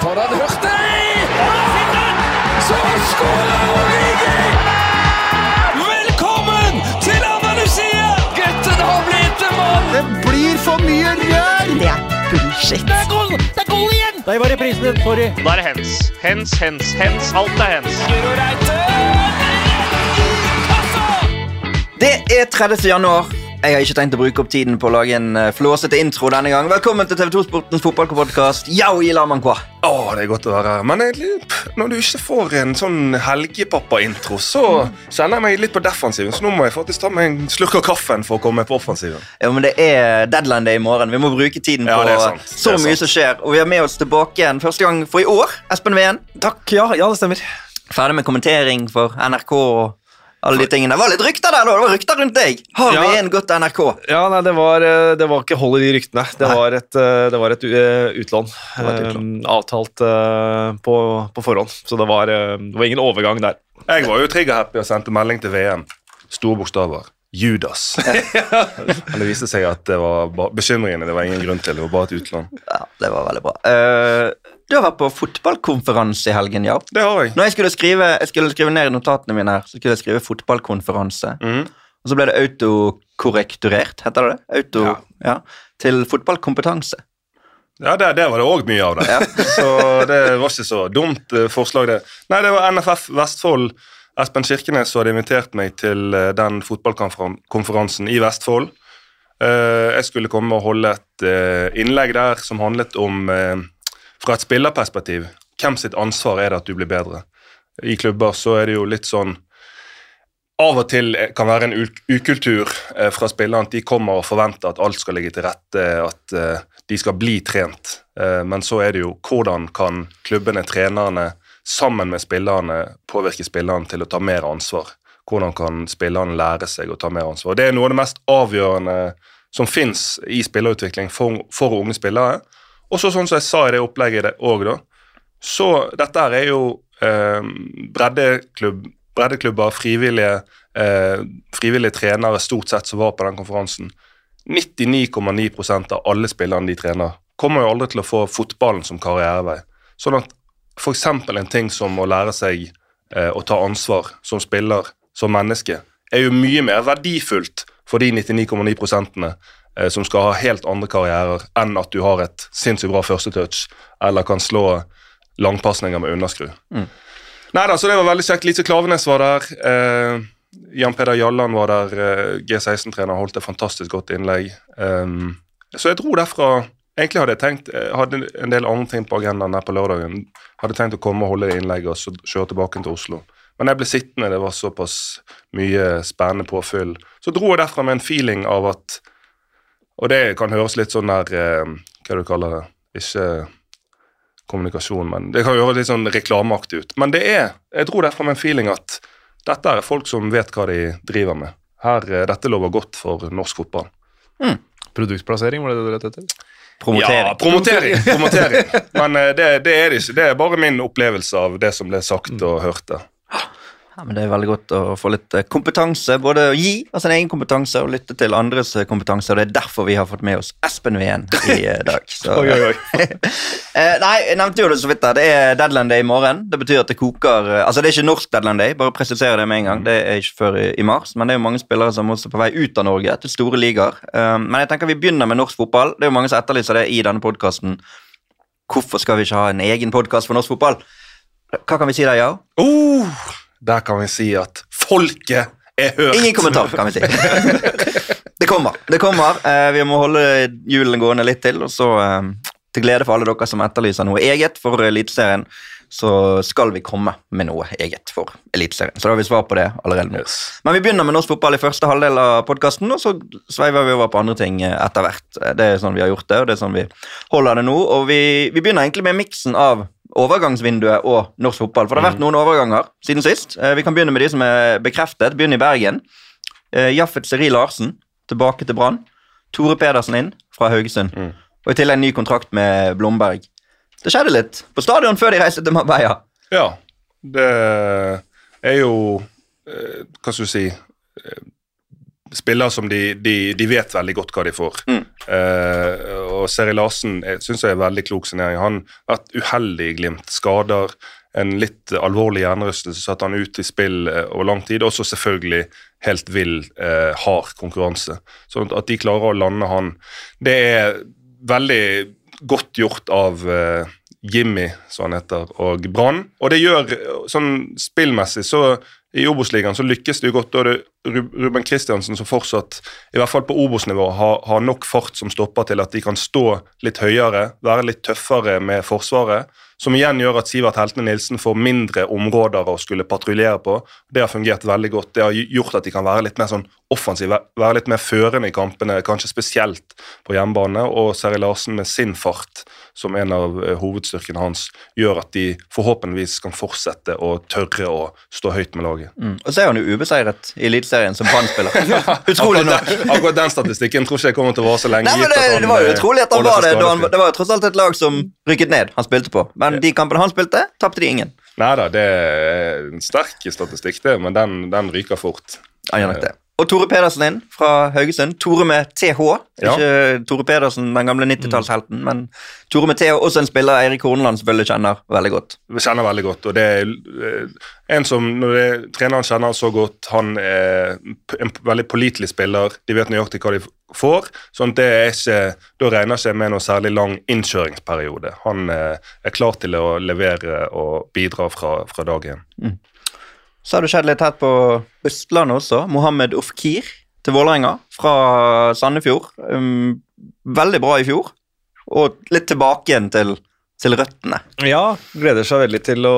Foran Hurtig! Så skårer Origi! Velkommen til Andalusia! Gutten har blitt en mann! Det blir for mye rør! Det er bullshit. Det er goal! Det er goal igjen! Der var reprisen, sorry. Da er det hens. Hens, hens, hens. Alt er hens. Det er 30. januar. Jeg har ikke tenkt å bruke opp tiden på å lage en uh, flåsete intro denne gang. Velkommen til TV2 Sportens fotballpodkast. Yao i Lamankwa. Å, det er godt å være her. Men jeg, når du ikke får en sånn helgepappa-intro, så kjenner jeg meg litt på defensiven. Så nå må jeg faktisk ta meg en slurk av kaffen for å komme på offensiven. Ja, men Det er deadline day i morgen. Vi må bruke tiden Ja, på det er sant. så Det er mye sant. som skjer. Og vi har med oss tilbake igjen første gang for i år. Espen Ween. Takk, ja, ja, det stemmer. Ferdig med kommentering for NRK og alle de tingene. Det var litt rykter der, da. Det var rykter rundt deg. Har Ja. vi en godt NRK? Ja, nei, det var, eh, det var ikke hold i de ryktene. Det var et, eh, det var et eh, utlån. var et utlån. Uh, Avtalt uh, på, på forhånd. Så det var, uh, det var ingen overgang der. Jeg var jo trigger-happy og sendte melding til VM. Store bokstaver. Judas. Men det viste seg at det var bekymringene det var ingen grunn til. Det var bare et utlån. Ja, Det var veldig bra. Uh, du har vært på fotballkonferanse i helgen, ja. Det har jeg. Når jeg skulle skrive, jeg skulle skrive ned i notatene mine, her, så skulle jeg skrive fotballkonferanse. Mm. Og så ble det autokorrekturert, heter det det? Auto, ja. Ja. Til fotballkompetanse. Ja, det, der, var det òg mye av det. Så det var ikke så dumt eh, forslag, det. Nei, det var NFF Vestfold. Espen Kirkenes hadde invitert meg til eh, den fotballkonferansen i Vestfold. Eh, Jeg skulle komme og holde et eh, innlegg der som handlet om, fra et spillerperspektiv, hvem sitt ansvar er det at du blir bedre? I klubber så er det jo litt sånn av og til kan være en ukultur fra spillerne at de kommer og forventer at alt skal ligge til rette, at de skal bli trent. Men så er det jo hvordan kan klubbene, trenerne, sammen med spillerne påvirke spillerne til å ta mer ansvar? Hvordan kan spillerne lære seg å ta mer ansvar? Det er noe av det mest avgjørende som fins i spillerutvikling for, for unge spillere. Og så sånn som jeg sa i det opplegget òg, da, så dette er jo eh, breddeklubb, breddeklubber, frivillige, eh, frivillige trenere stort sett som var på den konferansen. 99,9% av alle spillerne de trener, kommer jo aldri til å få fotballen som karrierevei. Sånn at f.eks. en ting som å lære seg eh, å ta ansvar som spiller, som menneske, er jo mye mer verdifullt for de 99,9 prosentene eh, som skal ha helt andre karrierer enn at du har et sinnssykt bra førstetouch eller kan slå langpasninger med underskru. Nei da, så det var veldig kjekt. Lise Klavenes var der. Eh, Jan Peder Jalland var der. Eh, G16-trener holdt et fantastisk godt innlegg. Um, så jeg dro derfra Egentlig hadde jeg tenkt, jeg hadde en del andre ting på agendaen her på lørdagen. Hadde tenkt å komme og holde det innlegget og så kjøre tilbake til Oslo. Men jeg ble sittende, det var såpass mye spennende påfyll. Så dro jeg derfra med en feeling av at Og det kan høres litt sånn der eh, Hva du kaller det? Ikke kommunikasjon, men det kan høres litt sånn reklameaktig ut. Men det er Jeg dro derfra med en feeling at dette er folk som vet hva de driver med. Her, eh, Dette lover godt for norsk fotball. Produktplassering, var det det du lette etter? Promotering. Ja, promotering. promotering. Men eh, det, det er det ikke. Det er bare min opplevelse av det som ble sagt og hørt der. Ja, men Det er veldig godt å få litt eh, kompetanse. Både å gi av sin egen kompetanse og lytte til andres eh, kompetanse. og Det er derfor vi har fått med oss Espen Wien i eh, dag. Så, Oi, oi, oi. Nei, jeg nevnte jo det så vidt. da. Det er deadland day i morgen. Det betyr at det koker Altså, det er ikke norsk deadland day, bare presisere det med en gang. Det er ikke før i, i mars, men det er jo mange spillere som også er på vei ut av Norge til store ligaer. Eh, men jeg tenker vi begynner med norsk fotball. Det er jo mange som etterlyser det i denne podkasten. Hvorfor skal vi ikke ha en egen podkast for norsk fotball? Hva kan vi si der, ja? Oh, der kan vi si at folket er hørt. Ingen kommentar, kan vi si. det kommer. det kommer. Eh, vi må holde hjulene gående litt til. Og så, eh, til glede for alle dere som etterlyser noe eget for Eliteserien, så skal vi komme med noe eget for Eliteserien. Så da har vi svar på det allerede nå. Men vi begynner med norsk fotball i første halvdel av podkasten, og så sveiver vi over på andre ting eh, etter hvert. Det er sånn vi har gjort det, og det er sånn vi holder det nå. Og vi, vi begynner egentlig med miksen av overgangsvinduet og norsk fotball. For det har vært noen overganger siden sist. Eh, Vi kan begynne med de som er bekreftet. Begynne i Bergen. Eh, Jaffet Seri Larsen tilbake til Brann. Tore Pedersen inn fra Haugesund. Mm. Og i tillegg ny kontrakt med Blomberg. Det skjedde litt på stadion før de reiste til Marbella. Ja, det er jo eh, Hva skal du si spillere som de, de, de vet veldig godt hva de får. Mm. Eh, og Seri Larsen syns jeg er veldig klok signering. Han har vært uheldig i Glimt. Skader, en litt alvorlig hjernerystelse satte han ut i spill eh, over lang tid. Også selvfølgelig helt vill, eh, hard konkurranse. Så at de klarer å lande han, det er veldig godt gjort av Jimmy, som han heter, og Brann. Og det gjør sånn spillmessig så i Obos-ligaen så lykkes det jo godt. Da er det Ruben Kristiansen som fortsatt, i hvert fall på Obos-nivå, har, har nok fart som stopper til at de kan stå litt høyere, være litt tøffere med Forsvaret. Som igjen gjør at Sivert Heltene Nilsen får mindre områder å skulle patruljere på. Det har fungert veldig godt. Det har gjort at de kan være litt mer sånn offensive, være litt mer førende i kampene, kanskje spesielt på hjemmebane. Og Seri Larsen med sin fart som en av eh, hovedstyrkene hans, gjør at de forhåpentligvis kan fortsette å tørre å stå høyt med laget. Mm. Og så er han jo ubeseiret i Eliteserien som Brann-spiller. Utrolig nok. Akkurat, den- statistikken tror ikke jeg kommer til å vare så lenge. Nei, men det, han, det var jo eh, utrolig at han var det. Han, det var jo tross alt et lag som rykket ned han spilte på. Men de kampene han spilte, tapte de ingen. Nei da, det er en sterk statistikk, det, men den, den ryker fort. Han gjør nok det. Og Tore Pedersen inn fra Haugesund. Tore med TH. Ja. Ikke Tore Pedersen, den gamle 90-tallshelten, men Tore med TH. Også en spiller Eirik Horneland selvfølgelig kjenner veldig godt. Vi kjenner veldig godt, og det er eh, en som når det, treneren kjenner så godt, han er en veldig pålitelig spiller, de vet nøyaktig hva de får, sånn det er ikke, da regner ikke jeg med noe særlig lang innkjøringsperiode. Han eh, er klar til å levere og bidra fra, fra dag én. Så har det skjedd litt her på Østlandet også. Mohammed Ofkir til Vålerenga fra Sandefjord. Um, veldig bra i fjor, og litt tilbake igjen til, til røttene. Ja, gleder seg veldig til å,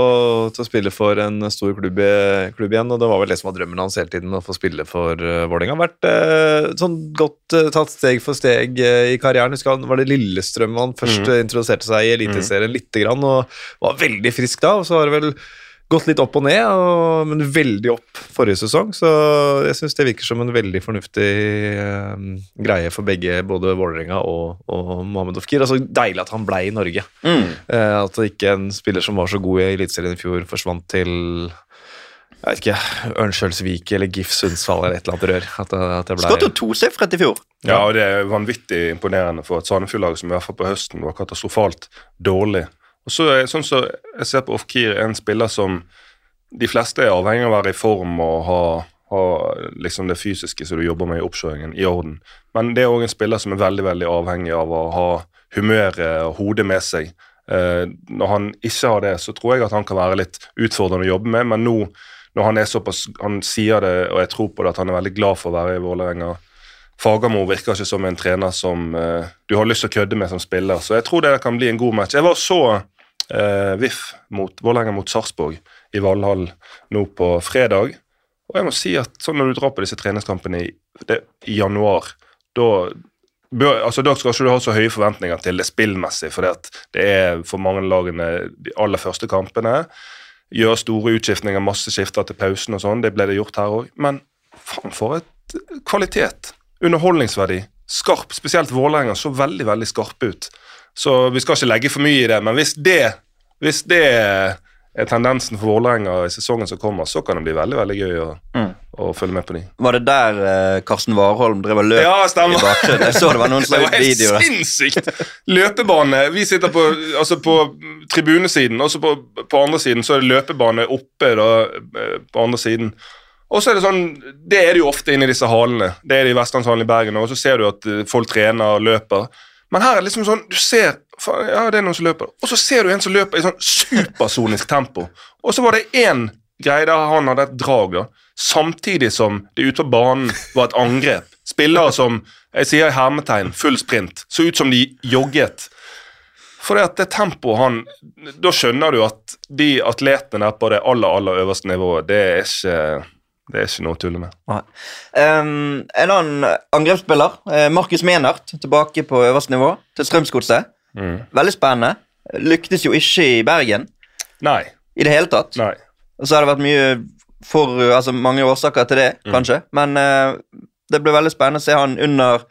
til å spille for en stor klubb, i- klubb igjen. og Det var vel det som var drømmen hans hele tiden, å få spille for uh, Vålerenga. Vært uh, sånn godt uh, tatt steg for steg uh, i karrieren. Husker han, var det Lillestrøm han først mm. introduserte seg i Eliteserien lite grann, og var veldig frisk da. og så har det vel gått litt opp og ned, og, men veldig opp forrige sesong. Så jeg syns det virker som en veldig fornuftig eh, greie for begge, både Vålerenga og, og Mohammed Ofkir. Altså, deilig at han ble i Norge. Mm. Eh, at ikke en spiller som var så god i Eliteserien i fjor, forsvant til jeg vet ikke, Ørnskjølsvik eller GIF Sundsvall eller et eller annet rør. At det, at det ble... Skåret jo tosifret i fjor. Ja, og det er vanvittig imponerende for et Sandefjord-lag som i hvert fall på høsten var katastrofalt dårlig. Så sånn som jeg ser på Ofkir, en spiller som de fleste er avhengig av å være i form og ha, ha liksom det fysiske som du jobber med i oppkjøringen, i orden. Men det er òg en spiller som er veldig veldig avhengig av å ha humøret og hodet med seg. Eh, når han ikke har det, så tror jeg at han kan være litt utfordrende å jobbe med, men nå når han er såpass Han sier det, og jeg tror på det, at han er veldig glad for å være i Vålerenga. Fagermo virker ikke som en trener som eh, du har lyst til å kødde med som spiller, så jeg tror det kan bli en god match. Jeg var så uh, VIF mot Vålerenga mot Sarpsborg i Valhall nå på fredag, og jeg må si at sånn når du drar på disse treningskampene i, det, i januar, da bør, altså Da skal ikke du ha så høye forventninger til det spillmessig, for det er for mange lagene de aller første kampene. Gjør store utskiftninger, masse skifter til pausen og sånn. Det ble det gjort her òg. Men faen, for et kvalitet! Underholdningsverdi. Skarp. Spesielt Vålerenga så veldig, veldig skarpe ut. Så vi skal ikke legge for mye i det, men hvis det, hvis det er tendensen for Vålerenga i sesongen som kommer, så kan det bli veldig veldig gøy å, Mm. å følge med på de. Var det der eh, Karsten Warholm drev og løp Ja, i stemmer. bakgrunnen? Jeg så det var noen som Det la var ut helt sinnssykt! Løpebane. Vi sitter på, altså på tribunesiden, og så på, på andre siden så er det løpebane oppe da, eh, på andre siden. Og så er Det sånn, det er det jo ofte inne i disse halene. Det er det i Vestlandshallen i Bergen, og så ser du at eh, folk trener og løper. Men her er det liksom sånn, du ser ja, det er noen som løper, og så ser du en som løper i sånn supersonisk tempo. Og så var det én greie der han hadde et drag, da. Samtidig som det ute på banen var et angrep. Spillere som jeg sier i hermetegn, full sprint, så ut som de jogget. For det at det tempoet han Da skjønner du at de atletene der på det aller, aller øverste nivået, det er ikke, det er ikke noe å tulle med. Um, en annen angrepsspiller, eh, Markus Menert, tilbake på øverste nivå, til Strømsgodset. Veldig spennende. Lyktes jo ikke i Bergen Nei. i det hele tatt. Nei. Og så har det vært mye for, altså mange årsaker til det, kanskje. Men uh, det ble veldig spennende å se han under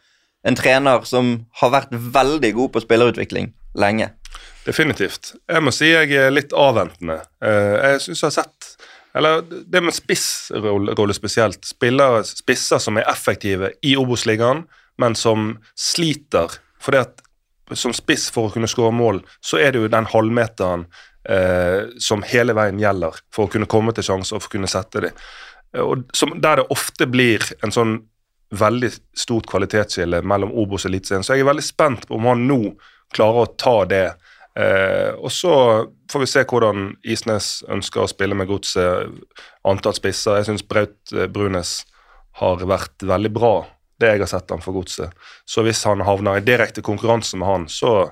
en trener som har vært veldig god på spillerutvikling lenge. Definitivt. Jeg må si jeg er litt avventende. Uh, Jeg syns jeg har sett Eller det med spissrolle spesielt. Spillere, spisser som er effektive i Obos-ligaen, men som sliter. Fordi at som spiss for å kunne skåre mål, så er det jo den halvmeteren eh, som hele veien gjelder for å kunne komme til sjanser og for å kunne sette dem. Og som, der det ofte blir en sånn veldig stort kvalitetsskille mellom Obos og Eliteserien. Så jeg er veldig spent på om han nå klarer å ta det. Eh, og så får vi se hvordan Isnes ønsker å spille med godset. Antall spisser. Jeg syns Braut eh, Brunes har vært veldig bra, det jeg har sett han for godset. Så hvis han havner i direkte konkurranse med han, så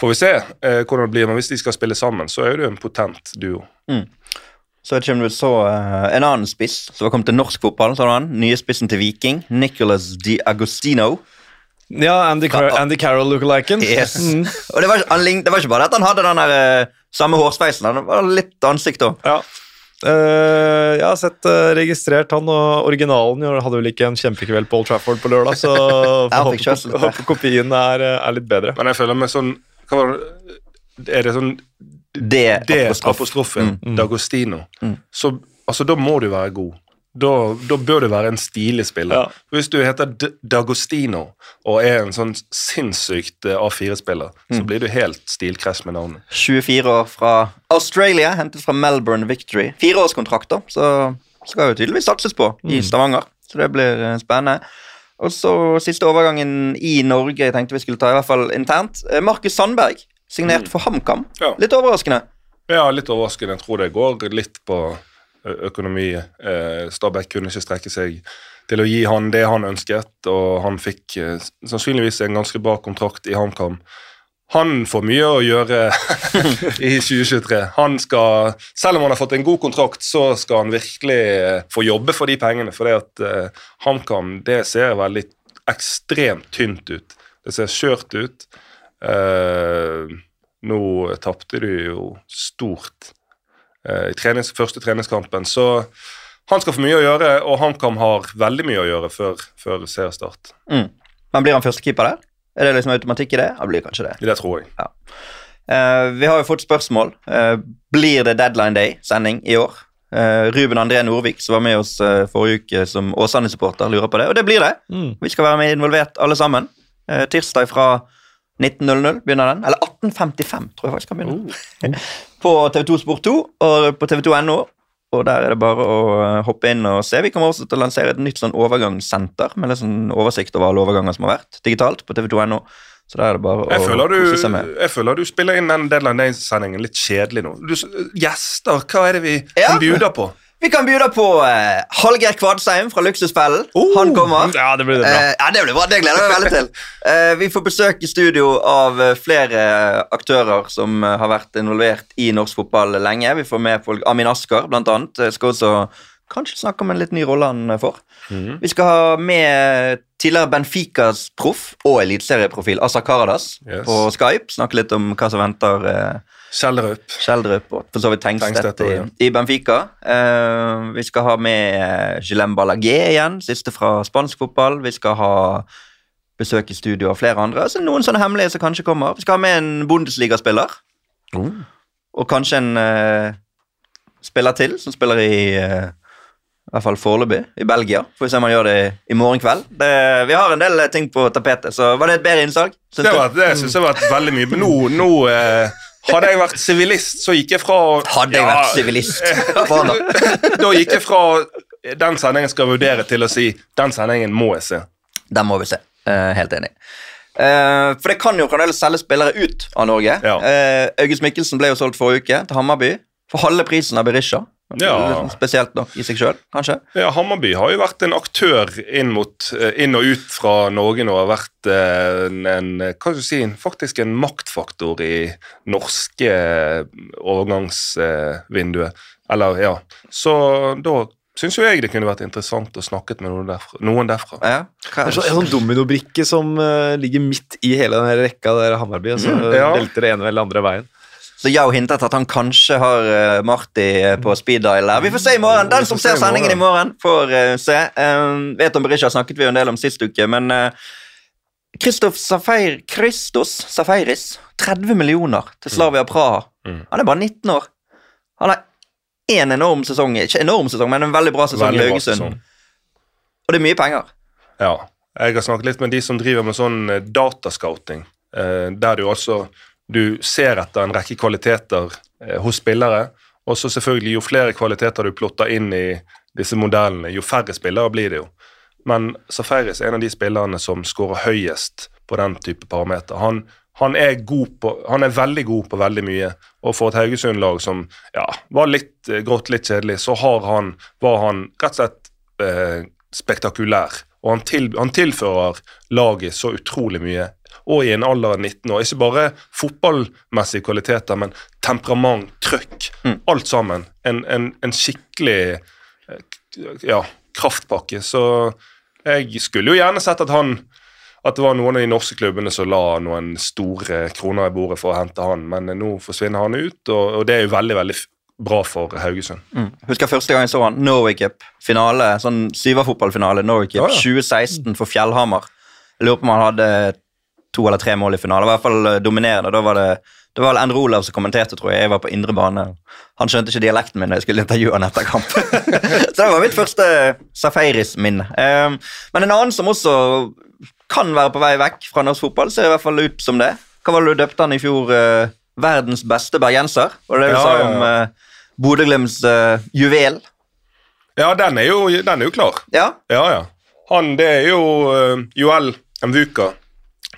får vi se eh, hvordan det blir. Men hvis de skal spille sammen, så er det jo en potent duo. Så kommer du så uh, en annen spiss som har kommet til norsk fotball. så Nye spissen til Viking, Nicholas Di Agostino. Ja, Andy, Car Andy Carroll lookaliken. Yes. Mm. Og det var, han, lign- det var ikke bare at han hadde den der, eh, samme hårsveisen, han var litt ansikt òg. Ja. Uh, jeg har sett uh, registrert han, og originalen hadde vel ikke en kjempekveld på Old Trafford på lørdag, så håper, håper kopien er, er litt bedre. Men jeg føler meg sånn hva var det? Er det sånn Det, det apostrof. apostrofen, Mm. D'Agostino, Mm. så altså, da må du være god. Da, da bør du være en stilig spiller. Ja. Hvis du heter D D'Agostino og er en sånn sinnssykt eh, A4-spiller, Mm. så blir du helt stilkress med navnet. 24 år fra Australia, hentet fra Melbourne Victory. Fireårskontrakter, så skal jo tydeligvis satses på i Stavanger. Så det blir eh, spennende. Og så siste overgangen i Norge jeg tenkte vi skulle ta, i hvert fall internt. Eh, Markus Sandberg, signert for HamKam. Ja. Litt overraskende. Ja, litt overraskende. Jeg tror det går litt på økonomi. Eh, Stabæk kunne ikke strekke seg til å gi han det han ønsket, og han fikk eh, sannsynligvis en ganske bra kontrakt i HamKam. Han får mye å gjøre i 2023. Han skal, Selv om han har fått en god kontrakt, så skal han virkelig eh, få jobbe for de pengene. For det at eh, HamKam det ser veldig ekstremt tynt ut. Det ser skjørt ut. Uh, nå tapte du jo stort i trenings, første treningskampen, så han skal få mye å gjøre, og HamKam har veldig mye å gjøre før, før seriestart. Mm. Men blir han førstekeeper der? Er det liksom automatikk i det? Han blir kanskje det. Det tror jeg. Eh, vi har jo fått spørsmål. Uh, blir det Deadline Day-sending i år? Uh, Ruben André Norvik, som var med oss eh, forrige uke som Åsane-supporter, lurer på det. Og det blir det. Mm. Vi skal være med involvert alle sammen. Eh, tirsdag fra 19.00 begynner den. Eller 18.55, tror jeg faktisk kan begynne. På TV2 Sport 2 og på TV2.no. Og der er det bare å eh, hoppe inn og se. Vi kommer også til å lansere et nytt sånn overgangssenter med litt sånn oversikt over alle overganger som har vært digitalt på TV2.no. Så der er det bare Jeg å føler, kose du, seg med. jeg føler du spiller inn den Deadline Day-sendingen litt kjedelig nå. Du, gjester, hva er det vi Ja. kan bjude på? Vi kan bjuda på eh, Hallgeir Kvadsheim fra Luksusfellen. Oh! Han kommer. Ja, det blir det bra. Eh, ja, det blir bra. Det gleder jeg meg veldig til. Eh, vi får besøk i studio av eh, flere aktører som eh, har vært involvert i norsk fotball lenge. Vi får med folk, Amin Asker, blant annet. Jeg Skal også kanskje snakke om en litt ny rolle han får. får. Vi skal ha med tidligere Benficas proff og eliteserieprofil Asa Karadas Yes. på Skype. Snakke litt om hva som venter eh, Kjellerup. Kjeldrup og for så vidt Tengstedt i, ja. i Benfica. Uh, vi skal ha med Gilem Balaguer igjen, siste fra spansk fotball. Vi skal ha besøk i studio av flere andre. Altså noen sånne hemmelige som kanskje kommer. Vi skal ha med en Bundesliga-spiller. Oh. Og kanskje en uh, spiller til, som spiller i uh, i hvert fall foreløpig, i Belgia. Får vi se om han gjør det i morgen kveld. Det, vi har en del eh, ting på tapetet, så var det et bedre innsalg? Det, var, det synes jeg vært veldig mye. Men nå, nå eh, Hadde jeg vært sivilist, så gikk jeg fra Hadde jeg Ja, vært sivilist. Da gikk jeg fra den sendingen skal vurdere, til å si den sendingen må jeg se. Den må vi se. Uh, helt enig. Uh, for det kan jo fremdeles selge spillere ut av Norge. Ja. Uh, August Mikkelsen ble jo solgt forrige uke til Hammarby for halve prisen av Berisha. Ja. Spesielt nok i seg sjøl, kanskje. Ja, Hammarby har jo vært en aktør inn, mot, eh, inn og ut fra Norge nå. Har vært eh, en, en hva skal si, faktisk en maktfaktor i norske eh, overgangsvinduet. Eller, ja. Så da syns jo jeg det kunne vært interessant å snakke med noen derfra. Noen derfra. Ja. Det er så, en sånn dominobrikke som ligger midt i hele den rekka der Hammarby, og så Mm, ja. velter det ene eller andre veien. Så Yao hintet at han kanskje har uh, Marty eh, på speed dial der. Vi får se i morgen. Den som ser sendingen i morgen, får uh, se. Um, vet om Berisha snakket vi en del om sist uke, men Kristoff Safair, Christos Safairis 30 millioner til Slavia Praha. Mm. Han er bare 19 år. Han har én enorm sesong. Ikke enorm sesong, men en veldig bra sesong i Haugesund. Og det er mye penger. Ja. Jeg har snakket litt med de som driver med sånn datascouting, der du altså du ser etter en rekke kvaliteter eh, hos spillere, og så selvfølgelig jo flere kvaliteter du plotter inn i disse modellene, jo færre spillere blir det jo. Men Safaris er en av de spillerne som scorer høyest på den type parameter. Han, han, er på, han er veldig god på veldig mye, og for et Haugesund-lag som ja, var litt eh, grått, litt kjedelig, så han, var han rett og slett eh, spektakulær. Og han, til, han tilfører laget så utrolig mye. Og i en alder av 19 år. Ikke bare fotballmessige kvaliteter, men temperament, trøkk. Alt sammen. En, en, en skikkelig eh, ja, kraftpakke. Så jeg skulle jo gjerne sett at han at det var noen av de norske klubbene som la noen store kroner i bordet for å hente han, men nå forsvinner han ut, og, og det er jo veldig veldig bra for Haugesund. Mm. Husker første gang jeg så han, Norway Cup, finale, sånn syverfotballfinale, Norway Cup, Ja, ja. 2016 for Fjellhamar. Jeg lurer på om han hadde to eller tre mål i finalen. i hvert fall eh, dominerende. Da var det, det var vel Endre Olav som kommenterte, tror jeg. Jeg var på indre bane. Han skjønte ikke dialekten min da jeg skulle intervjue han etter kamp. så det var mitt første Safaris-minne. Um, men en annen som også kan være på vei vekk fra norsk fotball, ser i hvert fall ut som det. Hva var det du døpte han i fjor? eh, verdens beste bergenser? Var det det du Ja, sa om ja. Bodø-Glimts eh, juvel? Ja, den er jo, den er jo klar. Ja. Ja, ja. Han, det er jo uh, Joel Mvuka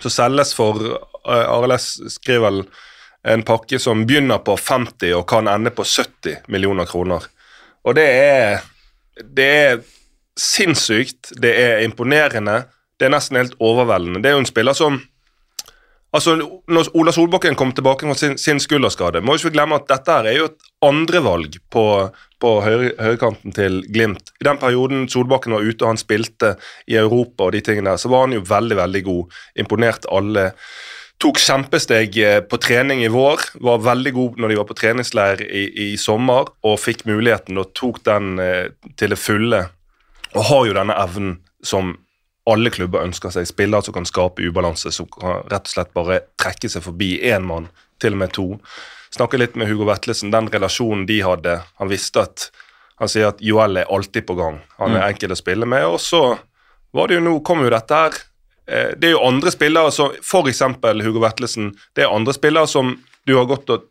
som selges for uh, RLS skriver vel en pakke som begynner på 50 og kan ende på 70 millioner kroner. Og det er Det er sinnssykt. Det er imponerende. Det er nesten helt overveldende. Det er jo en spiller som Altså, når Ola Solbakken kom tilbake fra sin, sin skulderskade, må ikke vi glemme at dette her er jo et andrevalg på, på høyre, høyrekanten til Glimt. I den perioden Solbakken var ute og han spilte i Europa, og de tingene der, så var han jo veldig veldig god. Imponerte alle. Tok kjempesteg eh, på trening i vår. Var veldig god når de var på treningsleir i, i sommer, og fikk muligheten og tok den eh, til det fulle. Og har jo denne evnen som alle klubber ønsker seg. Spillere som kan skape ubalanse, som kan rett og slett bare trekke seg forbi én mann, til og med to. Snakker litt med Hugo Vetlesen, den relasjonen de hadde. Han visste at Han sier at Joel er alltid på gang. Han er enkel å spille med. Og så var det jo nå, kom jo dette her eh, Det er jo andre spillere som f.eks. Hugo Vetlesen. Det er andre spillere som du har gått og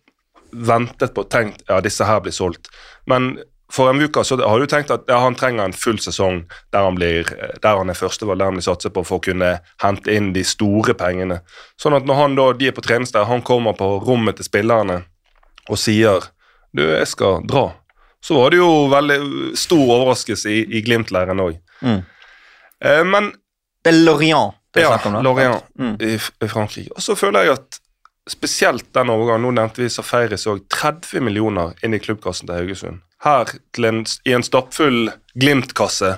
ventet på tenkt ja, disse her blir solgt. Men for en uke så har du tenkt at ja, han trenger en full sesong der han, blir, der han er førstevalg, der han blir satset på for å kunne hente inn de store pengene. Sånn at når han da, de er på treningsleir, han kommer på rommet til spillerne og sier du, jeg skal dra, så var det jo veldig stor overraskelse i, i Glimt-leiren òg. Mm. Eh, men Det er Lorient det er ja, snakk om. Ja, Lorient Mm. i, i Frankrike. Og så føler jeg at spesielt den overgangen Nå nevnte vi Safaris òg. 30 millioner inn i klubbkassen til Haugesund. Her en, i en stappfull Glimt-kasse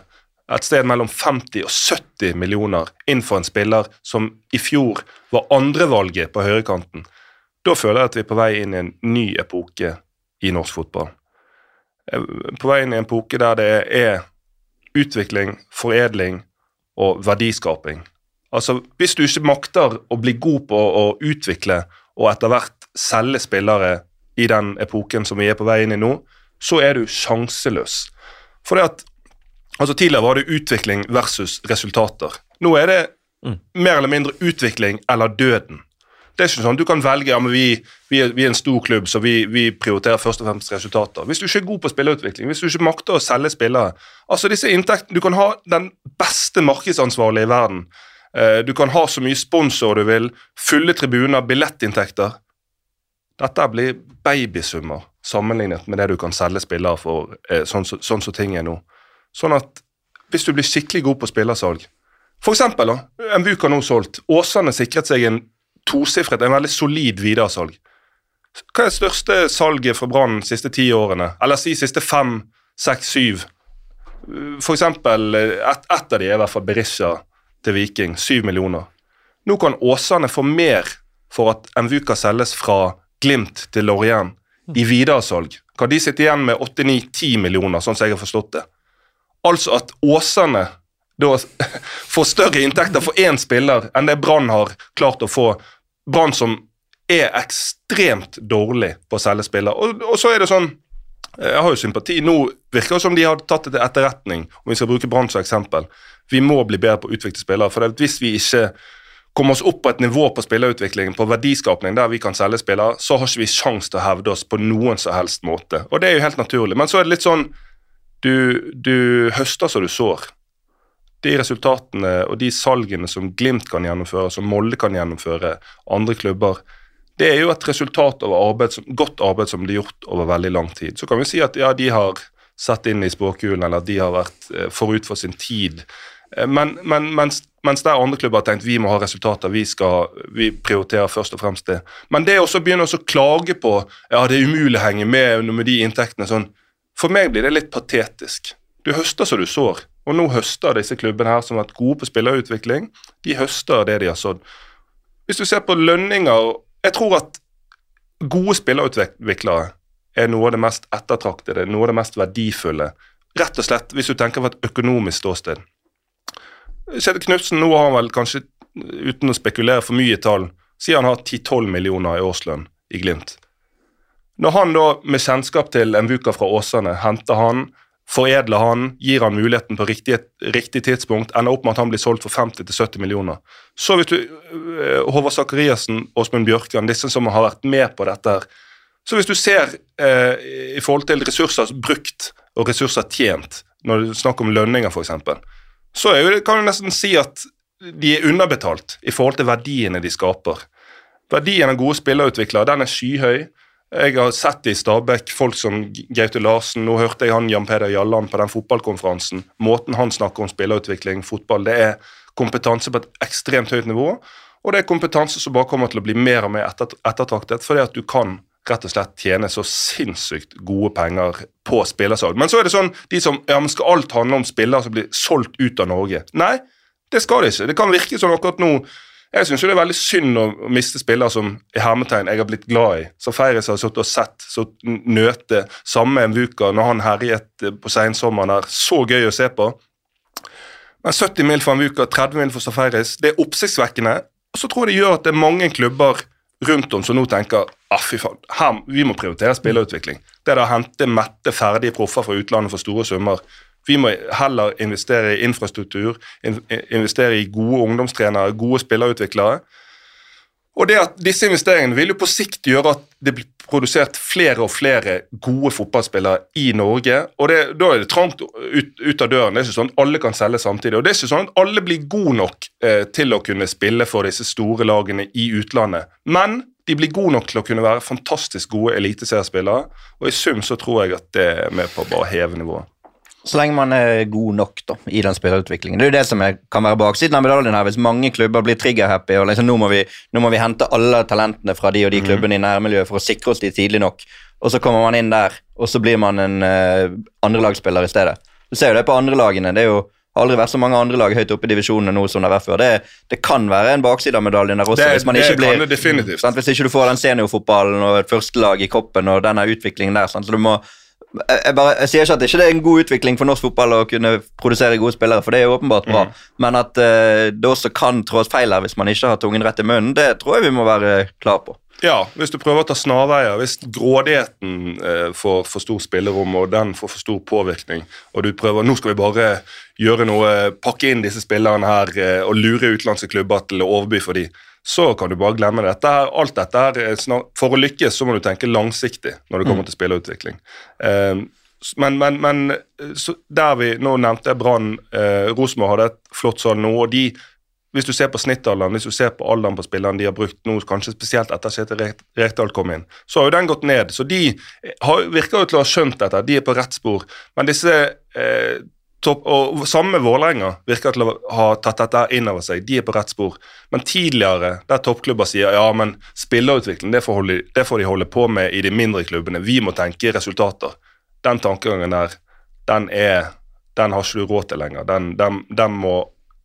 et sted mellom 50 og 70 millioner inn for en spiller som i fjor var andrevalget på høyrekanten. Da føler jeg at vi er på vei inn i en ny epoke i norsk fotball. På vei inn i en epoke der det er utvikling, foredling og verdiskaping. Altså, Hvis du ikke makter å bli god på å utvikle og etter hvert selge spillere i den epoken som vi er på vei inn i nå, så er du sjanseløs. For det at, altså Tidligere var det utvikling versus resultater. Nå er det mer eller mindre utvikling eller døden. Det er ikke sånn, Du kan velge ja, men vi, vi, er, vi er en stor klubb, så vi, vi prioriterer først og fremst resultater. Hvis du ikke er god på spillerutvikling, hvis du ikke makter å selge spillere altså disse inntektene, Du kan ha den beste markedsansvarlige i verden. Eh, Du kan ha så mye sponsor du vil, fulle tribuner, billettinntekter. Dette blir babysummer sammenlignet med det du kan selge spillere for, eh, sånn som sånn som ting er nå. Sånn at hvis du blir skikkelig god på spillersalg For eksempel, da, Mbuk har nå solgt. Åsane sikret seg en tosifret, en veldig solid videresalg. Hva er det største salget fra Brann de siste ti årene? Eller si siste fem, seks, syv? For eksempel, ett et av de er i hvert fall Berisha til Viking, syv millioner. Nå kan Åsane få mer for at Mvuka selges fra Glimt til Lorient i videresalg. Kan de sitte igjen med 8-9-10 millioner, sånn som jeg har forstått det? Altså at Åsane da får større inntekter for én spiller enn det Brann har klart å få. Brann som er ekstremt dårlig på å selge spillere. Og, og så er det sånn Jeg har jo sympati. Nå virker det som de har tatt det til etterretning, om vi skal bruke Brann som eksempel. Vi må bli bedre på å utvikle spillere. for Hvis vi ikke kommer oss opp på et nivå på spillerutvikling, på verdiskapning, der vi kan selge spillere, så har ikke vi sjanse til å hevde oss på noen som helst måte. Og det er jo helt naturlig. Men så er det litt sånn Du, du høster så du sår. De resultatene og de salgene som Glimt kan gjennomføre, som Molde kan gjennomføre, andre klubber, det er jo et resultat av arbeid som, godt arbeid som blir gjort over veldig lang tid. Så kan vi si at ja, de har sett inn i spåkulen, eller at de har vært eh, forut for sin tid. Eh, men, men mens, mens der andre klubber har tenkt vi må ha resultater, vi, skal, vi prioriterer først og fremst det. Men det å begynne å klage på ja, det er umulig å henge med med de inntektene sånn, For meg blir det litt patetisk. Du høster som du sår. Og nå høster disse klubbene her som har vært gode på spillerutvikling, de høster det de har sådd. Hvis du ser på lønninger Jeg tror at gode spillerutviklere er noe av det mest ettertraktede, noe av det mest verdifulle. Rett og slett hvis du tenker på et økonomisk ståsted. Kjetil Knutsen nå har han vel kanskje, uten å spekulere for mye i tall, sier han har 10-12 millioner i årslønn i Glimt. Når han da med kjennskap til en Mvuka fra Åsane henter han, foredler han, gir han muligheten på riktig, riktig tidspunkt, ender opp med at han blir solgt for 50-70 millioner. Så hvis du uh, Håvard Sakariassen, Åsmund Bjørkan, disse som har vært med på dette her, så hvis du ser eh, i forhold til ressurser brukt og ressurser tjent, når du snakker om lønninger f.eks., så det, kan du nesten si at de er underbetalt i forhold til verdiene de skaper. Verdien av gode spillerutviklere den er skyhøy. Jeg har sett i Stabæk folk som Gaute Larsen. Nå hørte jeg han Jan Peder Jalland på den fotballkonferansen. Måten han snakker om spillerutvikling, fotball, det er kompetanse på et ekstremt høyt nivå. Og det er kompetanse som bare kommer til å bli mer og mer ettertraktet, fordi at du kan rett og slett tjene så sinnssykt gode penger på spillersalg. Men så er det sånn de som ja, men skal alt handle om spillere som blir solgt ut av Norge? Nei, det skal det ikke. Det kan virke sånn akkurat nå. Jeg syns det er veldig synd å miste spillere som i hermetegn jeg har blitt glad i. Som Feiris har sittet og sett, så nøte. Samme Mvuka når han herjet på sensommeren her. Så gøy å se på. Men 70 mil for Mvuka, 30 mil for Safaris, det er oppsiktsvekkende. Og så tror jeg det gjør at det er mange klubber rundt om som nå tenker ah, fy faen, vi må prioritere spillerutvikling. Det er å hente mette, ferdige proffer fra utlandet for store summer. Vi må heller investere i infrastruktur, investere i gode ungdomstrenere, gode spillerutviklere. Og det at Disse investeringene vil jo på sikt gjøre at det blir produsert flere og flere gode fotballspillere i Norge. og det, Da er det trangt ut, ut, av døren. Det er ikke sånn at alle kan selge samtidig. og Det er ikke sånn at alle blir gode nok eh, til å kunne spille for disse store lagene i utlandet. Men de blir gode nok til å kunne være fantastisk gode eliteseriespillere. Og i sum så tror jeg at det er med på å bare heve nivået. Så lenge man er god nok da, i den spillerutviklingen. Det er jo det som er, kan være baksiden av medaljen her. Hvis mange klubber blir trigger-happy og liksom, nå, må vi, nå må vi hente alle talentene fra de og de mhm. klubbene i nærmiljøet for å sikre oss de tidlig nok, og så kommer man inn der, og så blir man en uh, andrelagsspiller i stedet. Du ser jo det på andrelagene. Det er jo aldri vært så mange andre lag høyt oppe i divisjonene nå som det har vært før. Det, det kan være en bakside av medaljen der også. Det, hvis man ikke blir, sant, Hvis ikke du får den seniorfotballen og et førstelag i koppen og denne utviklingen der. Sant, så du må jeg, bare, jeg, sier ikke at det ikke er en god utvikling for norsk fotball å kunne produsere gode spillere, for det er jo åpenbart bra, mm. men at uh, det også kan trås feil her hvis man ikke har tungen rett i munnen, det tror jeg vi må være klar på. Ja, hvis du prøver å ta snarveier, hvis grådigheten eh, får for stor spillerom og den får for stor påvirkning, og du prøver nå skal vi bare gjøre noe, pakke inn disse spillerne her eh, og lure utenlandske klubber til å overby for dem, så kan du bare glemme dette. her. Alt dette her, For å lykkes så må du tenke langsiktig når det kommer mm. til spillerutvikling. Eh, men, men, men der vi, Nå nevnte jeg Brann. Eh, Rosenborg hadde et flott salg nå. og de hvis du ser på snittalderen, hvis du ser på alderen på spillerne de har brukt nå, kanskje spesielt etter at Rekdal kom inn, så har jo den gått ned. Så de har, virker jo til å ha skjønt dette, de er på rett spor. Men disse eh, topp, og Samme Vålerenga virker til å ha tatt dette inn over seg. De er på rett spor. Men tidligere, der toppklubber sier ja, men spillerutvikling det får, holde, det får de holde på med i de mindre klubbene, vi må tenke resultater. Den tankegangen der, den er den har ikke du råd til lenger. Den, den, den må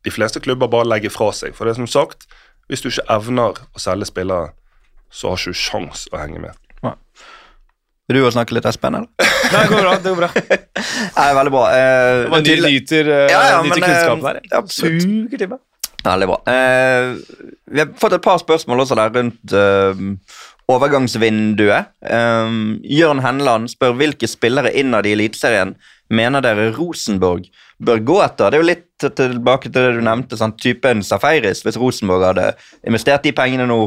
de fleste klubber bare legge fra seg. For det er som sagt, hvis du ikke evner å selge spillere, så har du ikke sjans å henge med. Ja. Vil du snakke litt, Espen? eller? Nei, det går bra. det går bra. Nei, veldig bra. Eh, Man nyter, uh, ja, ja, nyter kunnskapen her. Ja, Suger til meg. Veldig bra. Eh, vi har fått et par spørsmål også der rundt eh, overgangsvinduet. Eh, Jørn Henland spør hvilke spillere innad i Eliteserien mener dere Rosenborg bør gå etter. Det er jo litt tilbake til det du nevnte, sånn, typen Safaris. Hvis Rosenborg hadde investert de pengene nå,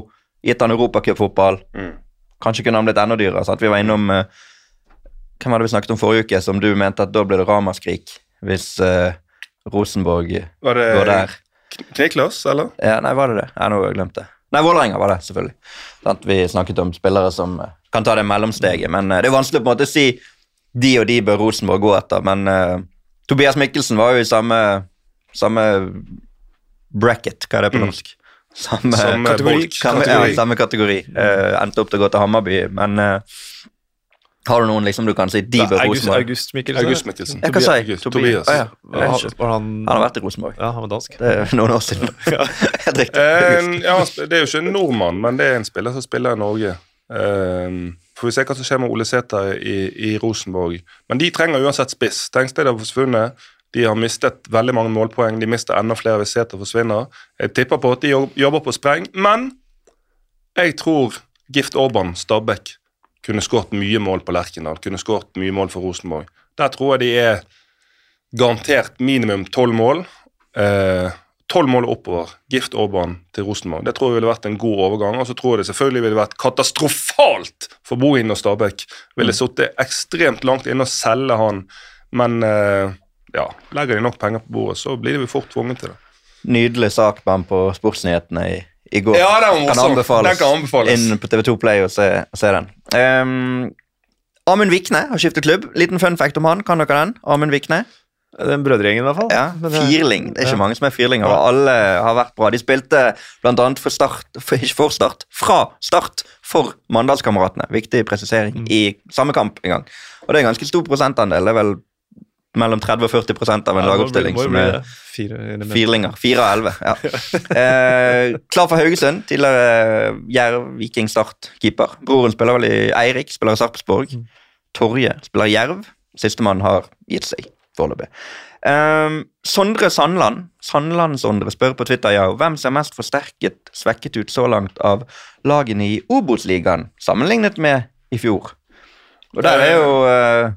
gitt han europacupfotball, Mm. Kanskje kunne han blitt enda dyrere. Sant? Vi var innom uh, Hvem var det vi snakket om forrige uke, som du mente at da ble det ramaskrik hvis uh, Rosenborg Var det var der? Kniklas, eller? Ja, nei, var det det? Jeg nå glemt det. Nei, Vålerenga var det, selvfølgelig. Sånn Vi snakket om spillere som eh, kan ta det mellomsteget, men det er vanskelig å på en måte si de og de bør Rosenborg gå etter, men uh, Tobias Mikkelsen var jo i samme, samme bracket, hva er det på Mm. Samme Som kategori. samme, kategori. Ja, samme kategori. Uh, endte opp til å gå til Hammarby, men uh, har du noen liksom du kan si de bør August, Rosenborg? August Mikkelsen. August Mikkelsen. Jeg kan si Tobias. Tobias. Å, ja. Han Han har vært i Rosenborg. Ja, han var dansk. Det er noen år siden. Helt riktig. Eh, ja, det er jo ikke en nordmann, men det er en spiller som spiller i Norge. Eh, får vi se hva som skjer med Ole Sæter i, i Rosenborg. Men de trenger uansett spiss. Tengsted har forsvunnet. De har mistet veldig mange målpoeng. De mister enda flere hvis Sæter forsvinner. Jeg tipper på at de jobber på spreng, men jeg tror Gift Orban Stabæk kunne skåret mye mål på Lerkendal. Kunne skåret mye mål for Rosenborg. Der tror jeg de er garantert minimum tolv mål. Eh, Tolv mål oppover. Gift Orban til Rosenborg. Det tror jeg ville vært en god overgang. Og så tror jeg det selvfølgelig ville vært katastrofalt for Bohin og Stabæk. Ville sittet ekstremt langt inne og selge han, men eh, ja, legger de nok penger på bordet, så blir de fort tvunget til det. Nydelig sak med på Sportsnyhetene i, i går. Ja, den kan anbefales, Den kan anbefales. inn på TV2 Play og se, se den. Um, Amund Vikne har skiftet klubb. Liten fun fact om han. Kan dere den? Amund Vikne? Den brødregjengen, i hvert fall. Ja, Firling. Det er ikke ja. mange som er firlinger, og alle har vært bra. De spilte annet for start, for, ikke for start, fra start for Mandalskameratene. Viktig presisering Mm. i samme kamp en gang. Og det er en ganske stor prosentandel. Det er vel mellom 30 og 40 prosent av en lagoppstilling som er. Firlinger. Fire av elleve. Ja. Eh, klar for Haugesund. Tidligere Jerv, Viking, Start, keeper. Broren spiller vel i Eirik, spiller i Sarpsborg. Mm. Torje spiller Jerv. Sistemann har gitt seg foreløpig. Um, Sondre Sandland Sandland-Sondre spør på Twitter ja, hvem ser mest forsterket, svekket ut så langt av lagene i Obos-ligaen sammenlignet med i fjor. Og der er jo eh,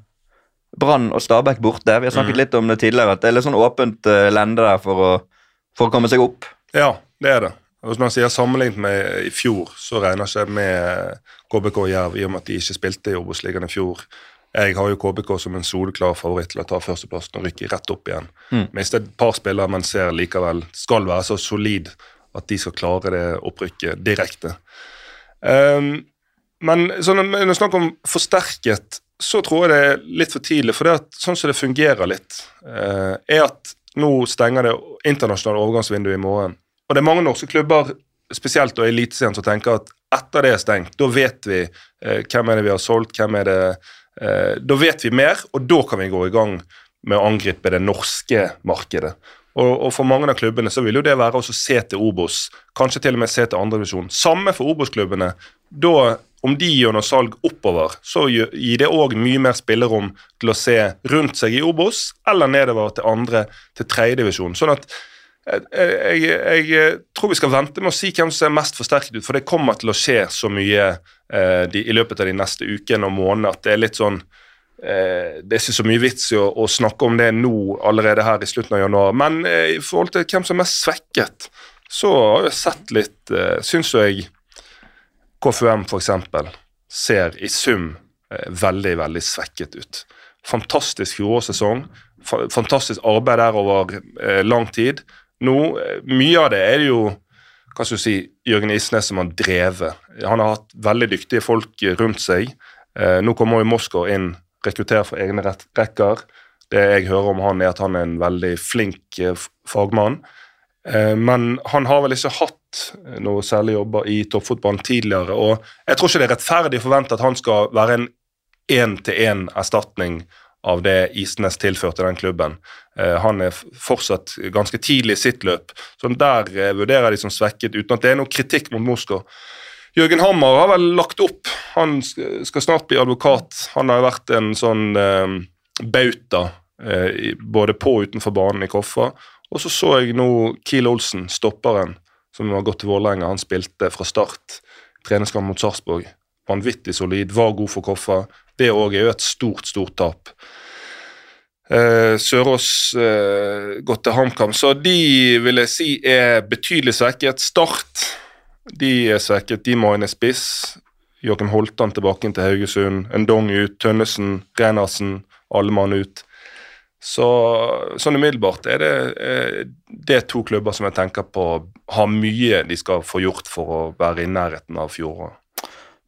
Brann og Stabæk borte. Vi har snakket Mm. litt om det tidligere, at det er litt sånn åpent uh, lende der for å, for å komme seg opp. Ja, det er det. Og som man sier sammenlignet med i fjor, så regner jeg ikke med KBK og Jerv, i og med at de ikke spilte i Obos-ligaen i fjor. Jeg har jo KBK som en soleklar favoritt til å ta førsteplassen og rykke rett opp igjen. Mm. Mistet et par spillere, men ser likevel skal være så solid at de skal klare det opprykket direkte. Um, men sånn, når vi det er om forsterket, så tror jeg det er litt for tidlig. For det at, sånn som det fungerer litt, eh, er at nå stenger det internasjonale overgangsvinduet i morgen. Og det er mange norske klubber, spesielt og Eliteserien, som tenker at etter det er stengt, da vet vi eh, hvem er det vi har solgt, hvem er det eh, Da vet vi mer, og da kan vi gå i gang med å angripe det norske markedet. Og, og for mange av klubbene så vil jo det være å se til Obos, kanskje til og med se til andredivisjon. Samme for Obos-klubbene. Da, om de gjør noe salg oppover, så gir det òg mye mer spillerom til å se rundt seg i Obos, eller nedover til andre, til tredjedivisjon. Sånn at eh, jeg, jeg, jeg tror vi skal vente med å si hvem som ser mest forsterket ut, for det kommer til å skje så mye eh, de, i løpet av de neste ukene og månedene at det er litt sånn eh, Det er ikke så mye vits i å, å snakke om det nå allerede her i slutten av januar. Men eh, i forhold til hvem som er mest svekket, så har jeg sett litt eh, Syns jo jeg KFUM f.eks. ser i sum eh, veldig, veldig svekket ut. Fantastisk fjorårssesong. Fantastisk arbeid der over eh, lang tid. Nå, eh, Mye av det er det jo hva skal du si, Jørgen Isnes som har drevet. Han har hatt veldig dyktige folk rundt seg. Nå kommer jo Moskva inn, rekrutterer for egne rekker. Det jeg hører om han, er at han er en veldig flink fagmann. Eh, men han har vel ikke hatt noe særlig jobber i toppfotballen tidligere. Og jeg tror ikke det er rettferdig å forvente at han skal være en én-til-én-erstatning av det Isnes tilførte den klubben. Eh, han er fortsatt ganske tidlig i sitt løp, så der eh, vurderer de som svekket, uten at det er noe kritikk mot Moskva. Jørgen Hammer har vel lagt opp. Han skal snart bli advokat. Han har vært en sånn bauta både på og utenfor banen i Koffa. Og så så jeg nå Kiel Olsen, stopperen, som har gått til Vålerenga. Han spilte fra start treningskamp mot Sarpsborg. vanvittig solid, var god for Koffa. Det òg er jo et stort, stort tap. Eh, Sørås eh, gått til HamKam, så de vil jeg si er betydelig svekket. Start de er svekket. De må inn i spiss. Joakim Holtan tilbake inn til Haugesund. Endong ut. Tønnesen, Reinersen, alle mann ut. Så sånn umiddelbart er det, eh, det er to klubber som jeg tenker på har mye de skal få gjort for å være i nærheten av fjoråret.